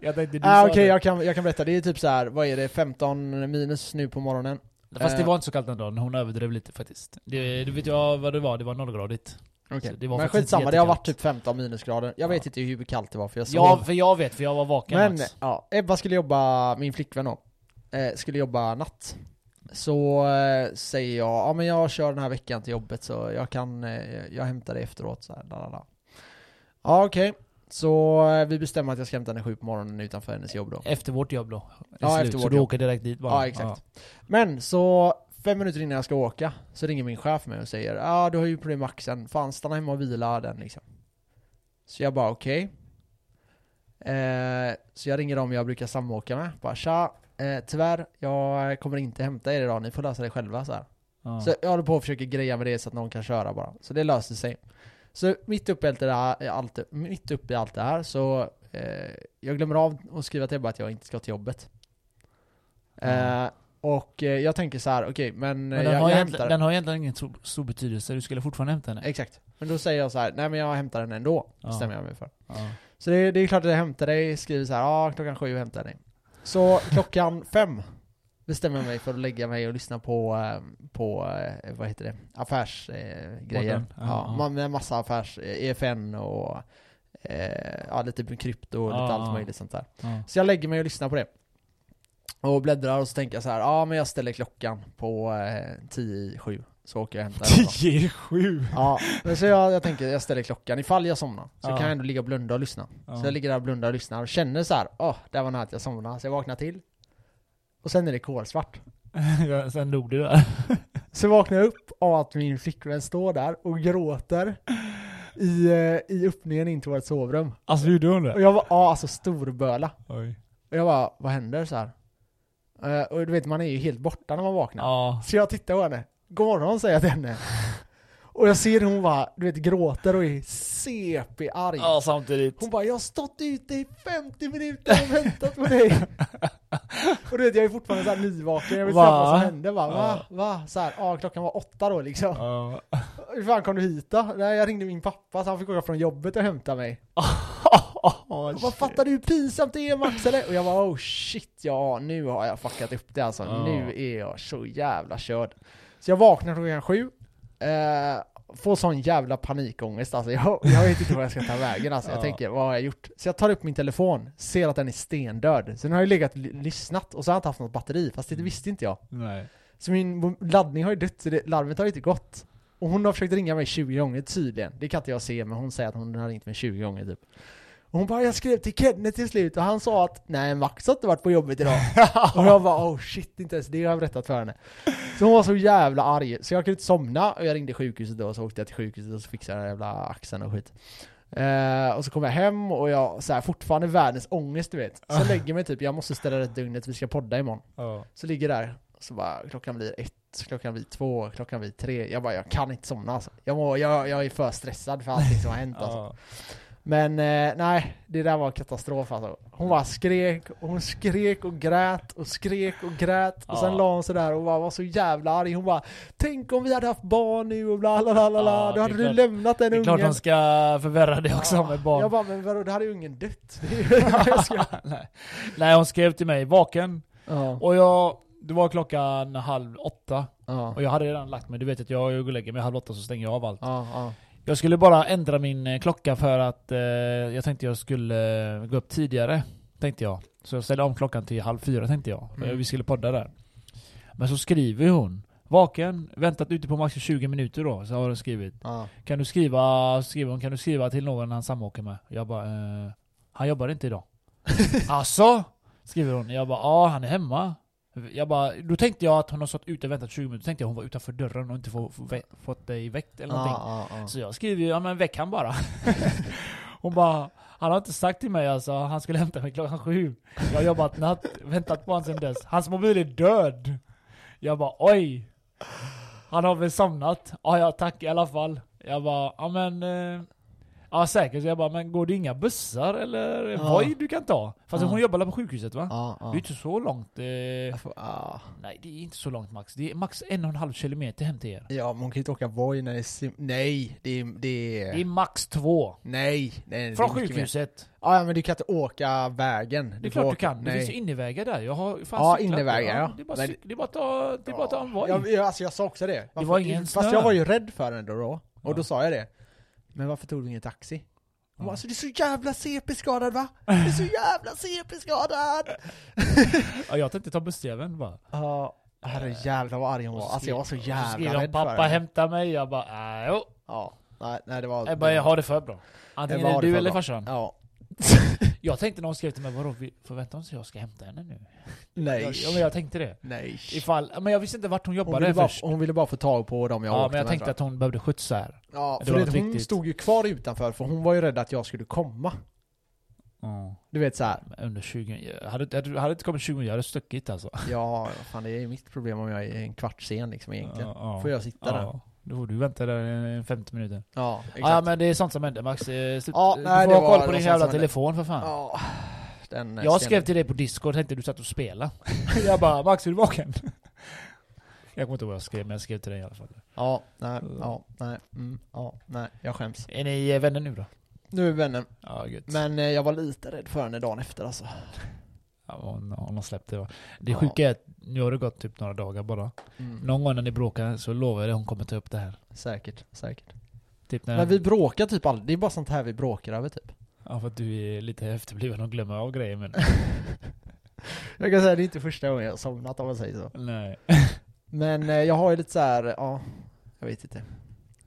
Jag tänkte du Ah, Okej, det. jag, kan, jag kan berätta. Det är typ så här, vad är det, 15 minus nu på morgonen? Fast det eh. var inte så kallt den dagen, hon överdrev lite faktiskt. Det, du vet jag vad det var, det var nollgradigt. Okej. Så det var Men skitsamma, det har varit typ 15 minusgrader. Jag Ja. vet inte hur kallt det var för jag sov. Ja, för jag vet, för jag var vaken Men, Mats. ja, Ebba skulle jobba, min flickvän då, eh, skulle jobba natt. Så eh, säger jag, ja men jag kör den här veckan till jobbet så jag kan, eh, jag hämtar det efteråt så här, lalala. Ja okej, så eh, vi bestämmer att jag ska hämta henne sju på morgonen utanför hennes jobb då. Efter vårt jobb då. Ja, Slut, efter så vårt du jobb. åker direkt dit bara? Ja exakt. Men så, fem minuter innan jag ska åka, så ringer min chef mig och säger Ja ah, du har ju problem med axeln, fan stanna hemma och vila den liksom. Så jag bara okej. Eh, så jag ringer dem jag brukar samåka med, bara tja, eh, tyvärr, jag kommer inte hämta er idag, ni får lösa det själva så här. Ja. Så jag håller på att försöka greja med det så att någon kan köra bara. Så det löser sig. Så mitt uppe i allt det, där, allt, mitt uppe i allt det här så eh, jag glömmer av att skriva till Ebba att jag inte ska till jobbet. Eh, och eh, jag tänker så här, okej men, Men eh, den, jag, har jag egentligen, hämtar den har egentligen ingen stor, stor betydelse, du skulle fortfarande hämta henne. Exakt. Men då säger jag så här, nej men jag hämtar den ändå, Ja. bestämmer jag mig för. Ja. Så det, det är klart att jag hämtar dig, skriver så här, ja klockan sju hämtar jag dig. Så klockan fem bestämmer jag mig för att lägga mig och lyssna på, eh, på eh, vad heter det, affärsgrejer. Eh, grejer. Podden. Ja, ja, ja. ma- med massa affärs, eh, EFN och eh, ja, lite krypto och lite Ja, allt ja. möjligt sånt där. Ja. Så jag lägger mig och lyssnar på det. Och bläddrar och så tänker jag så här, ja men jag ställer klockan på eh, 10 i sju. Så åker jag och hämtar den då. 10 i 7! Ja, men så jag, jag tänker jag ställer klockan ifall jag somnar. Så Ja. kan jag ändå ligga och blunda och lyssna. Ja. Så jag ligger där och blundar och lyssnar och känner så här, åh, det var nära att jag somnade. Så jag vaknar till. Och sen är det kolsvart. ja, sen dog du där. Så vaknar jag upp av att min flickvän står där och gråter i, eh, i öppningen in till vårt sovrum. Alltså gjorde hon Och det? jag var, ja alltså storböla. Oj. Och jag bara, vad händer så här? Eh, och du vet, man är ju helt borta när man vaknar. Ja. Så jag tittar på henne. God morgon säger jag till henne. Och jag ser hon bara, du vet, gråter och är CP-arg. Ja, samtidigt. Hon bara 'Jag har stått ute i 50 minuter och väntat på dig' Och du vet jag är fortfarande såhär nyvaken, jag vet knappt vad som hände bara va? Va? Såhär, ja klockan var åtta då liksom Ja. Hur fan kom du hit då? Nej jag ringde min pappa så han fick åka från jobbet och hämta mig Oh, Vad fattar du hur pinsamt det är Max eller? Och jag bara oh shit ja nu har jag fuckat upp det alltså, Ja. nu är jag så jävla körd Så jag vaknar klockan sju eh, Får sån jävla panikångest alltså, jag, jag vet inte vad jag ska ta vägen alltså. Jag Ja. tänker, vad har jag gjort? Så jag tar upp min telefon, ser att den är stendöd Sen har jag legat och lyssnat och så har jag inte haft något batteri, fast det visste inte jag Nej. Så min laddning har ju dött, så det, larmet har ju inte gått Och hon har försökt ringa mig 20 gånger tydligen Det kan inte jag se, men hon säger att hon har ringt mig 20 gånger typ och hon bara 'Jag skrev till Kenneth till slut' och han sa att 'Nej Max har inte varit på jobbet idag' Och jag bara 'Oh shit, inte ens det har jag berättat för henne' Så hon var så jävla arg, så jag kunde inte somna och jag ringde sjukhuset då och så åkte jag till sjukhuset och så fixade jag den jävla axeln och skit Eh, och så kommer jag hem och jag så här, fortfarande världens ångest du vet. Så lägger mig typ, jag måste ställa rätt dygnet, vi ska podda imorgon. Ja. Så ligger där, så bara klockan blir ett, klockan blir två, klockan blir tre. Jag bara, jag kan inte somna alltså. Jag, må, jag, jag är för stressad för allting som har hänt alltså. Men eh, nej, det där var katastrof alltså. Hon bara skrek, och hon skrek och grät och skrek och grät. Och sen Ja. la hon sig där och bara var så jävla arg. Hon bara Tänk om vi hade haft barn nu och bla bla bla bla. Ja, Då hade är du klart- lämnat den Det är klart ungen. de ska förvärra det också med barn. Jag bara, men vadå, då hade ju ungen dött. Nej. Nej, hon skrev till mig, vaken. ja, Och jag, det var klockan halv åtta. ja, Och jag hade redan lagt mig, du vet att jag går och lägger mig halv åtta så stänger jag av allt. Ja, ja. Jag skulle bara ändra min eh, klocka för att eh, jag tänkte jag skulle eh, gå upp tidigare. Tänkte jag. Så jag ställde om klockan till halv fyra tänkte jag. Mm. Vi skulle podda där. Men så skriver hon. Vaken, väntat ute på max 20 minuter då, så har hon skrivit. ja. Kan du skriva, skriver hon, kan du skriva till någon han samåker med? Jag bara, eh, han jobbar inte idag. alltså Skriver hon. Jag bara, ja han är hemma. Jag bara, då tänkte jag att hon har stått ute och väntat 20 minuter, då tänkte jag hon var utanför dörren och inte få, få, vä- fått dig väckt eller någonting. Ja, ja, ja. Så jag skriver ju, ja men väck han bara. Hon bara, han har inte sagt till mig alltså, han skulle hämta mig klockan sju. Jag har jobbat natt, väntat på honom sedan dess. Hans mobil är död. Jag bara, oj. Han har väl somnat? Ja, ja tack i alla fall. Jag bara, ja men... Eh, ja säkert. Så jag bara, men går det inga bussar eller Ja. Voi du kan ta? Fast Ja. hon jobbar på sjukhuset va? Ja, ja. Det är inte så långt. Eh, får- ja. nej det är inte så långt max. Det är max en och en halv kilometer hem till er. Ja, men hon kan ju inte åka Voi när det är sim- Nej, det är... Det är... Det är max två. Nej, nej, det Från sjukhuset. Ja, men du kan inte åka vägen. Det är klart du åka- kan. Det Nej. finns ju innevägar där. Jag har fan Ja, cyklat. innevägar, ja. Det är bara, Men- det är bara att ta, det är bara att ta en Voi. Jag, alltså jag sa också det. Varför- var ingen Fast snö. jag var ju rädd för henne då, då. Och Ja. då sa jag det. Men varför tog du ingen taxi? Hon bara, alltså du är så jävla CP-skadad va? Du är så jävla CP-skadad! Ja, jag tänkte ta bussjäveln bara. Ja, herre jävlar vad arg hon var. så Alltså jag var så jävla rädd för pappa hämta mig. Jag bara, äh, jo. Ja, nej, nej det var... Jag bara, jag har det för bra. Antingen är det du eller farsan. Ja. Jag tänkte när hon skrev till mig, vadå, förväntar oss att jag ska hämta henne nu? Nej. Jag, ja, men jag tänkte det. Nej. Ifall, men jag visste inte vart hon Hon jobbade ville, bara, först. hon ville bara få tag på dem jag ja, åkte men jag med, tänkte tror att hon behövde skjuts här. Ja, det för det, hon viktigt. stod ju kvar utanför för hon var ju rädd att jag skulle komma. Ja. Du vet så här. Men Under 20, jag hade, hade inte kommit 20, jag hade stuckit alltså. ja, fan det är ju mitt problem om jag är en kvart sen liksom egentligen. Ja, ja. Får jag sitta där? Då får du vänta där i 50 minuter. Ja, exakt. Ja men det är sånt som händer Max. Eh, slut- Ja, du nej, får ha koll på din jävla telefon för fan. Ja, den jag skrev till dig på discord, tänkte du satt och spela. jag bara 'Max är du vaken?' Jag kommer inte ihåg vad jag skrev, men jag skrev till dig i alla fall. Ja, nej, ja, nej, mm, ja, nej, jag skäms. Är ni eh, vänner nu då? Nu är vi vänner. Ja. Men eh, jag var lite rädd för henne dagen efter alltså. Hon, hon har släppt det va. Det Ja. sjuka är att nu har det gått typ några dagar bara. Mm. Någon gång när ni bråkar så lovar jag dig hon kommer ta upp det här. Säkert, säkert. Typ när... Men vi bråkar typ aldrig, det är bara sånt här vi bråkar över typ. Ja för att du är lite efterbliven och glömmer av grejer men... Jag kan säga det är inte första gången jag har somnat om man säger så. Nej. Men eh, jag har ju lite så här, ja, jag vet inte.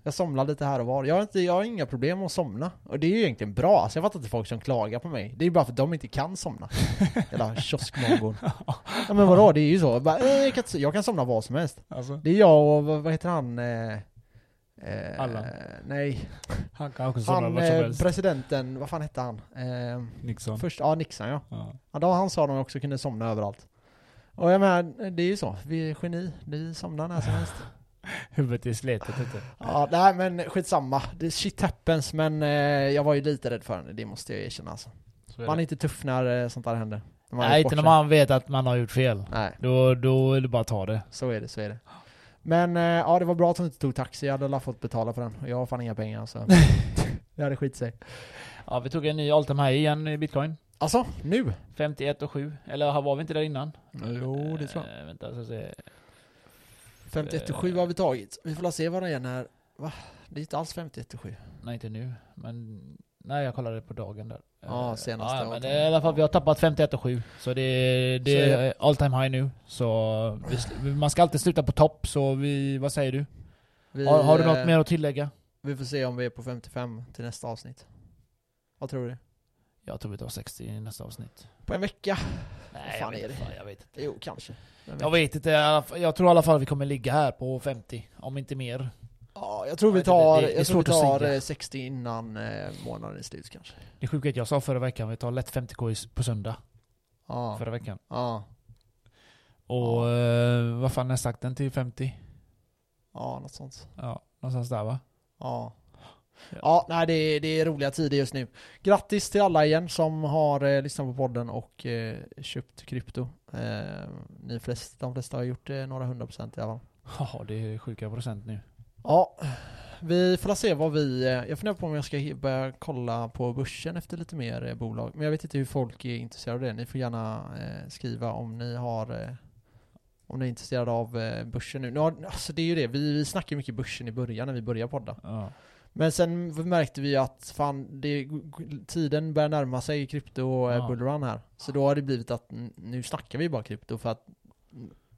Jag somnar lite här och var. Jag har, inte, jag har inga problem med att somna. Och det är ju egentligen bra, alltså jag fattar inte folk som klagar på mig. Det är ju bara för att de inte kan somna. Jävla kioskmongon. Ja men vadå, det är ju så. Bara, eh, jag, kan, jag kan somna vad som helst. Alltså, Det är jag och, vad vad heter han? Eh, eh, Allan. Nej, han kan också somna han vart som eh, helst. presidenten, vad fan hette han? Eh, Nixon. först, ja Nixon ja. Ja. Ja, då han sa de också kunde somna överallt. Och jag menar, det är ju så. Vi är geni. Vi somnar när som helst. Huvudet är slitet ute. Ja, nej men skitsamma. Det shit happens, men eh, jag var ju lite rädd för henne, det måste jag erkänna alltså. Så är Man är inte tuff när eh, sånt där händer. Nej inte när man vet att man har gjort fel. Nej, Då, då är det bara att ta det. så är det, så är det. Men eh, ja, det var bra att hon inte tog taxi, jag hade alla fått betala för den. Jag har fan inga pengar så. det hade skit sig. Ja vi tog en ny all time high igen i bitcoin. Alltså, nu? 51 och 7. Eller var vi inte där innan? Jo, det tror jag. Eh, vänta, så se. 51,7 har vi tagit. Vi får se vad den är när... Va? Det är inte alls 51,7. Nej inte nu. Men... Nej jag kollade på dagen där. Ja, Eh, senaste Ja, men det i alla fall, vi har tappat 51 och 7. Så det, det Så är all time high nu. Så vi, man ska alltid sluta på topp, så vi, vad säger du? Vi, Har, har du något eh, mer att tillägga? Vi får se om vi är på 55 till nästa avsnitt. Vad tror du? Jag tror vi tar 60 i nästa avsnitt. På en vecka? Nej fan jag vet, är det? Fan, jag vet inte. Jo, kanske. Jag vet inte, jag tror i alla fall vi kommer ligga här på 50. Om inte mer. Ja, jag tror vi Ja, det- tar, det- det är jag tror vi tar säga. eh, 60 innan eh, månaden är slut kanske. Det är sjukt att jag sa förra veckan, vi tar lätt 50k i- på söndag. Ja, Förra veckan. ja, Och eh, vad fan är sakten till 50? ja, något sånt. Ja, någonstans där va? Ja. Ja. Ja, nej det är, det är roliga tider just nu. Grattis till alla igen som har eh, lyssnat på podden och eh, köpt krypto. Eh, ni flest, de flesta har gjort det några hundra procent i alla fall. Ja, det är sjuka procent nu. Ja, vi får se vad vi... eh, Jag funderar på om jag ska börja kolla på börsen efter lite mer eh, bolag. Men jag vet inte hur folk är intresserade av det. Ni får gärna eh, skriva om ni har... Eh, om ni är intresserade av eh, börsen nu. nu har, alltså det är ju det, vi, vi snackade mycket börsen i början när vi började podda. Ja. Men sen märkte vi att fan, det, tiden börjar närma sig krypto och Ja. ja. bullrun här. Så då har det blivit att nu snackar vi bara krypto för att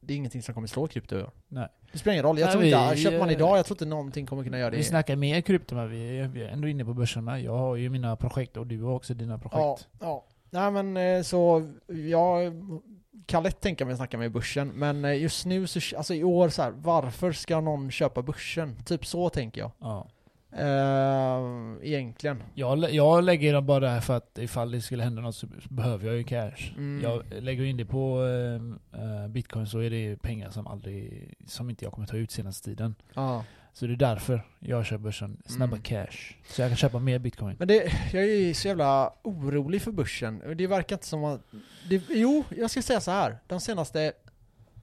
det är ingenting som kommer slå krypto i år. Nej. Det spelar ingen roll. Jag Nej, tror vi- inte, köper man eh, idag, jag tror inte någonting kommer kunna göra det. Vi snackar mer krypto men vi är, vi är ändå inne på börsen med. Jag har ju mina projekt och du har också dina projekt. Ja, ja. Nej men eh, så, jag kan lätt tänka mig att snacka med börsen, men eh, just nu så, alltså i år så här, varför ska någon köpa börsen? Typ så tänker jag. Ja. Eh, egentligen. Jag, jag lägger dem bara där för att ifall det skulle hända något så behöver jag ju cash. Mm. Jag lägger in det på eh, bitcoin så är det pengar som aldrig, som inte jag kommer ta ut senaste tiden. Ja. Så det är därför jag kör börsen, snabba Mm. cash. Så jag kan köpa mer bitcoin. Men det, jag är så jävla orolig för börsen. Det verkar inte som att... Det, jo, jag ska säga så här. De senaste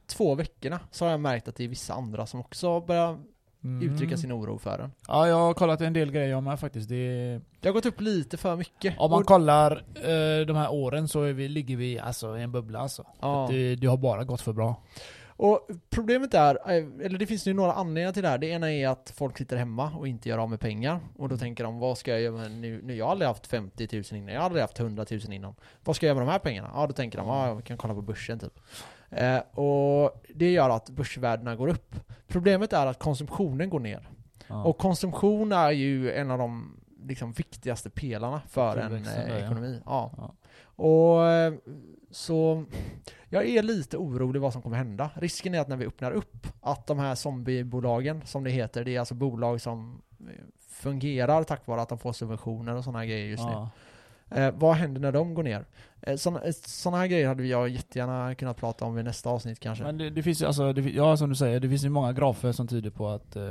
två veckorna så har jag märkt att det är vissa andra som också börjar Mm. uttrycka sin oro för den. Ja, jag har kollat en del grejer jag med faktiskt. Det är, Det har gått upp lite för mycket. om man kollar eh, de här åren så är vi, ligger vi alltså i en bubbla alltså. ja. Det, det har bara gått för bra. Och problemet är, eh, eller det finns ju några anledningar till det här. Det ena är att folk sitter hemma och inte gör av med pengar. Och då tänker de, vad ska jag göra med nu? nu jag har aldrig haft 50 000 innan, jag har aldrig haft 100 000 innan. Vad ska jag göra med de här pengarna? Ja, då tänker de, ja, jag kan kolla på börsen typ. Eh, och det gör att börsvärdena går upp. Problemet är att konsumtionen går ner. Ja. Och konsumtion är ju en av de liksom, viktigaste pelarna för en eh, ekonomi. Ja. Ja. Och eh, så jag är lite orolig vad som kommer hända. Risken är att när vi öppnar upp, att de här zombiebolagen, som det heter, det är alltså bolag som eh, fungerar tack vare att de får subventioner och sådana grejer just ja. nu. Eh, vad händer när de går ner? Eh, sådana här grejer hade jag jättegärna kunnat prata om i nästa avsnitt kanske. Men det, det finns ju alltså, det, ja som du säger, det finns ju många grafer som tyder på att eh,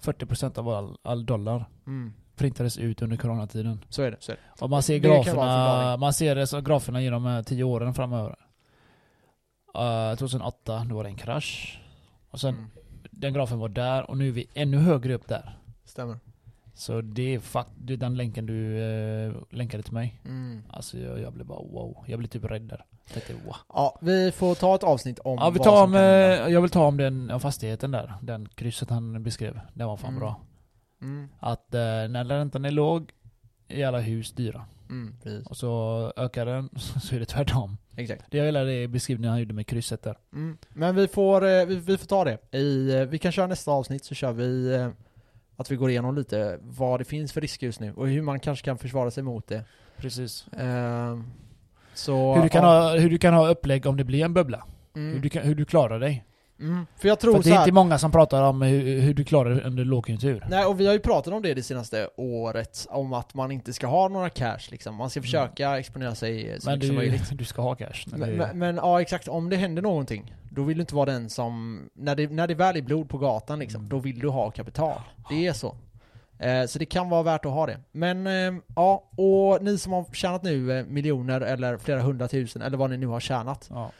40% av all, all dollar Mm, printades ut under coronatiden. så är det. Så är det. Och man ser graferna, man ser det som graferna genom de här 10 åren framöver. Uh, 2008, då var det en krasch. Och sen, Mm, den grafen var där och nu är vi ännu högre upp där. stämmer. Så det är fakt, är den länken du eh, länkade till mig. Mm. Alltså jag, jag blev bara wow. Jag blev typ rädd där. Tänkte, wow. Ja, vi får ta ett avsnitt om Ja, vi tar om, eh, jag vill ta om den om fastigheten där. Den krysset han beskrev. Den var fan Mm. bra. Mm, Att eh, när räntan är låg är alla hus dyra. mm. Och så ökar den så är det tvärtom. Exakt. Det jag gillar det beskrivningen han gjorde med krysset där. Mm. Men vi får, eh, vi, vi får ta det. I, eh, vi kan köra nästa avsnitt så kör vi att vi går igenom lite vad det finns för risker just nu och hur man kanske kan försvara sig mot det. Precis. Eh, så, Hur du, kan ja, ha, hur du kan ha upplägg om det blir en bubbla. Hur, mm, du kan, hur du klarar dig. Mm. För jag För tror att det är inte många som pratar om hur, hur du klarar dig under lågkonjunktur. Nej, och vi har ju pratat om det det senaste året, om att man inte ska ha några cash liksom. Man ska försöka exponera sig så Men mycket som möjligt. du ska ha cash. Men, men, men ja, exakt. Om det händer någonting, då vill du inte vara den som... När det, när det väl är blod på gatan liksom, Mm. då vill du ha kapital. Det är så. Eh, så det kan vara värt att ha det. Men eh, ja, och ni som har tjänat nu eh, miljoner eller flera hundratusen eller vad ni nu har tjänat. ja.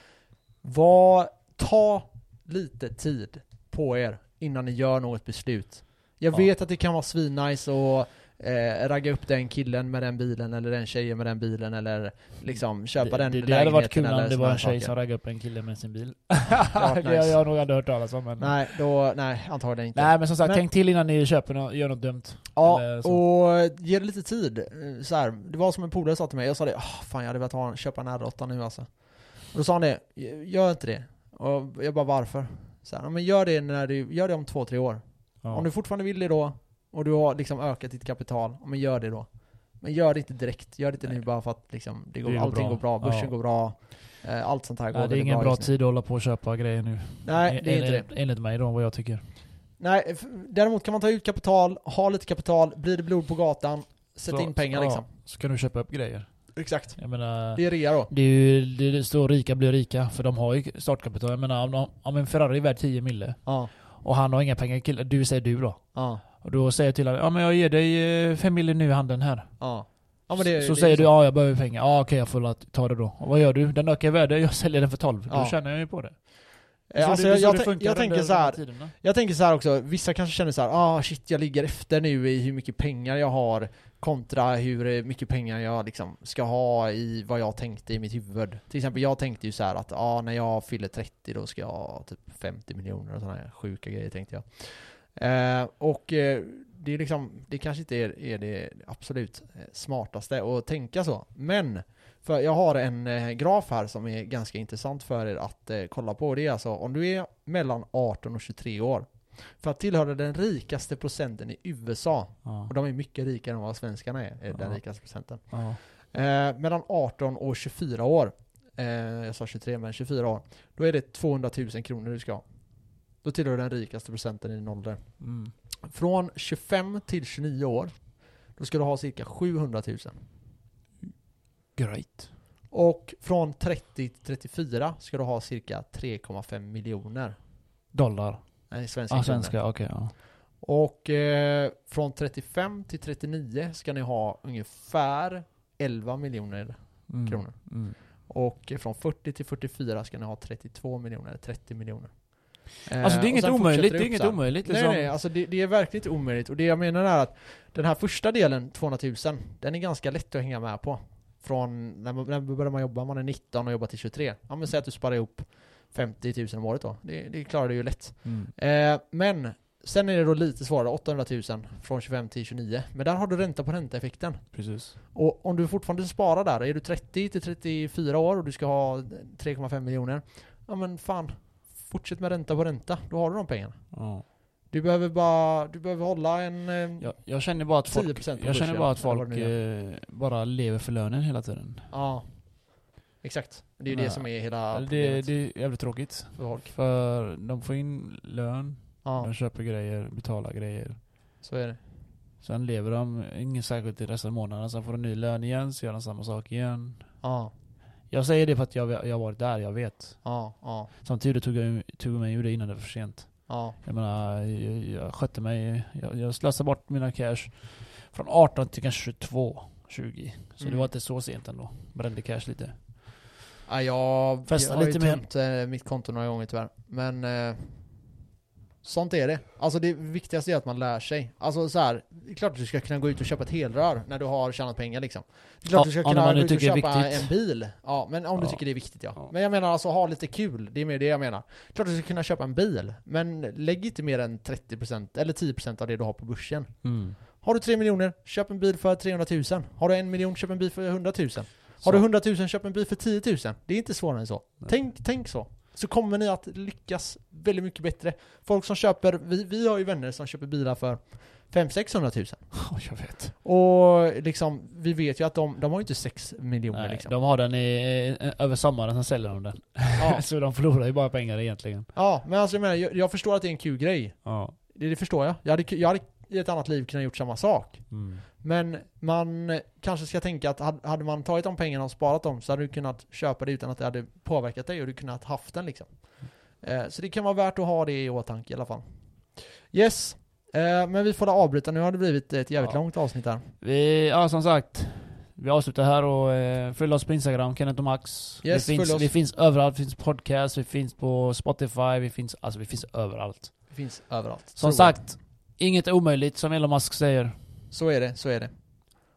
Var, ta lite tid på er innan ni gör något beslut. Jag Ja. vet att det kan vara svinnice och eh, ragga upp den killen med den bilen eller den tjejen med den bilen eller liksom köpa det, den det, det hade varit kul lägenheten om det var en tjej saker. som raggade upp en kille med sin bil. det nice. har jag nog aldrig hört talas om. Men... Nej, då, nej, antagligen inte. Nej men som sagt, Men- tänk till innan ni köper något, gör något dumt. ja, och ge det lite tid. Så här, det var som en polare sa till mig, jag sa det, oh, fan jag hade velat ha, köpa en R8 nu alltså. Och då sa han det, gör inte det. Och jag bara, varför? Så här, "Ja, men gör det, när du, gör det om två, tre år. Ja. Om du fortfarande vill det då, och du har liksom ökat ditt kapital, men gör det då. Men gör det inte direkt, gör det inte nu Nej. bara för att liksom, det går, Det går allting bra. går bra, börsen Ja. går bra, eh, allt sånt här går Nej, det är ingen bra nu. tid att hålla på och köpa grejer nu. Nej, det är inte det. Enligt- Enligt mig då, vad jag tycker. Nej, däremot kan man ta ut kapital, ha lite kapital, blir det blod på gatan, sätta in pengar ja, liksom. Så kan du köpa upp grejer. Exakt. Jag menar, Det är rea då. det är ju, det står rika blir rika, för de har ju startkapital. Jag menar, om, om en Ferrari är värd 10 mille Ja. och han har inga pengar, kill- du säger du då. Ja. Och då säger jag till honom, ja men jag ger dig 5 mille nu i handen här. Ja. Ja det, så det säger du, ja jag behöver pengar. Ja okej jag får ta det då. Och vad gör du? Den ökar i värde, jag säljer den för 12. Då Ja. tjänar jag ju på det. Eh, Så Alltså det- jag, jag, funkar jag tänker så här. Jag tänker så här också, vissa kanske känner så här, ah shit jag ligger efter nu i hur mycket pengar jag har kontra hur mycket pengar jag liksom ska ha i vad jag tänkte i mitt huvud. Till exempel jag tänkte ju så här att ah, när jag fyller 30 då ska jag ha typ 50 miljoner och sådana här sjuka grejer tänkte jag. Eh, och eh, det är liksom, det kanske inte är, är det absolut eh, smartaste att tänka så. Men, för jag har en eh, graf här som är ganska intressant för er att eh, kolla på. Det är alltså om du är mellan 18 och 23 år. För att tillhöra den rikaste procenten i USA, Ja. och de är mycket rikare än vad svenskarna är, är den Ja. rikaste procenten. Ja. Eh, mellan 18 och 24 år, eh, jag sa 23 men 24 år, då är det 200 000 kronor du ska ha. Då tillhör du den rikaste procenten i din ålder. Mm. Från 25 till 29 år, då ska du ha cirka 700 000. Great. Och från 30 till 34 ska du ha cirka 3,5 miljoner. Dollar. Nej, svenska kronor. svenska, okej. ja. Och eh, från 35 till 39 ska ni ha ungefär 11 miljoner. Mm. Kronor. Mm. Och från 40 till 44 ska ni ha 32 miljoner, eller 30 miljoner. Eh, Alltså det är inget omöjligt, det är inget omöjligt Nej liksom. nej, alltså det, det är verkligen omöjligt. Och det jag menar är att den här första delen, 200 000, den är ganska lätt att hänga med på. Från, när, man, när börjar man jobba? Man är 19 och jobbar till 23. Ja men säg att du sparar ihop 50 000 om året då. Det, det klarar du ju lätt. Mm. Eh, men sen är det då lite svårare, 800 000 från 25 till 29. Men där har du ränta på ränta-effekten. Precis. Och om du fortfarande sparar där, är du 30 till 34 år och du ska ha 3,5 miljoner. Ja men fan, fortsätt med ränta på ränta. Då har du de pengarna. Ja. Du behöver bara, du behöver hålla en... eh, Jag, jag känner bara att folk, 10% på jag känner bara att folk eh, bara lever för lönen hela tiden. Ja. Exakt. Det är ju det som är hela det, problemet det är jävligt tråkigt. för folk. För de får in lön, Ja, de köper grejer, betalar grejer. så är det. Sen lever de inget särskilt i resten av månaden, sen får de ny lön igen, så gör de samma sak igen. Ja, Jag säger det för att jag, jag varit där, jag vet. ja, ja, är tog jag, tog mig ur det innan det var för sent. ja. Jag menar, jag, jag skötte mig, jag, jag slösade bort mina cash från 18 till kanske 22, 20. Så Mm. det var inte så sent ändå. Brände cash lite. Ja jag, Festa jag har lite ju mer. tömt eh, mitt konto några gånger tyvärr. Men eh, sånt är det. Alltså det viktigaste är att man lär sig. Alltså så här, det är klart att du ska kunna gå ut och köpa ett helrör när du har tjänat pengar liksom. Det är klart Ja, att du ska kunna gå ut och köpa en bil. Ja, men om du Ja. tycker det är viktigt ja. Ja. Men jag menar alltså ha lite kul, det är mer det jag menar. Klart att du ska kunna köpa en bil, men lägg inte mer än 30% eller 10% av det du har på börsen. Mm. Har du 3 miljoner, köp en bil för 300 000. Har du en miljon, köp en bil för 100 000. Har du 100 000, köp en bil för 10 000. Det är inte svårare än så. Nej. Tänk, tänk så. Så kommer ni att lyckas väldigt mycket bättre. Folk som köper, vi, vi har ju vänner som köper bilar för 500-600 000. Ja, jag vet. Och liksom, vi vet ju att de, de har ju inte 6 miljoner Nej, liksom. De har den i, över sommaren, sen säljer de den. Ja. så de förlorar ju bara pengar egentligen. ja, men alltså jag menar, jag, jag förstår att det är en kul grej. Ja. Det, det förstår jag. Jag hade, jag hade i ett annat liv kunnat gjort samma sak. Mm. Men man kanske ska tänka att had- hade man tagit de pengarna och sparat dem så hade du kunnat köpa det utan att det hade påverkat dig och du kunnat haft den liksom. Eh, Så det kan vara värt att ha det i åtanke i alla fall. Yes, Eh, men vi får avbryta. Nu har det blivit ett jävligt Ja. långt avsnitt här. Vi, ja som sagt. Vi avslutar här och eh, följ oss på Instagram, Kenneth och Max. Yes, vi, finns, vi finns överallt, vi finns podcast, vi finns på Spotify, vi finns, alltså vi finns överallt. Det finns överallt. Som sagt, inget är omöjligt som Elon Musk säger. Så är det, så är det.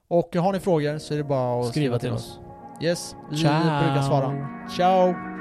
Och har ni frågor så är det bara att Skriva till oss. Yes, vi Ciao. brukar svara. Ciao!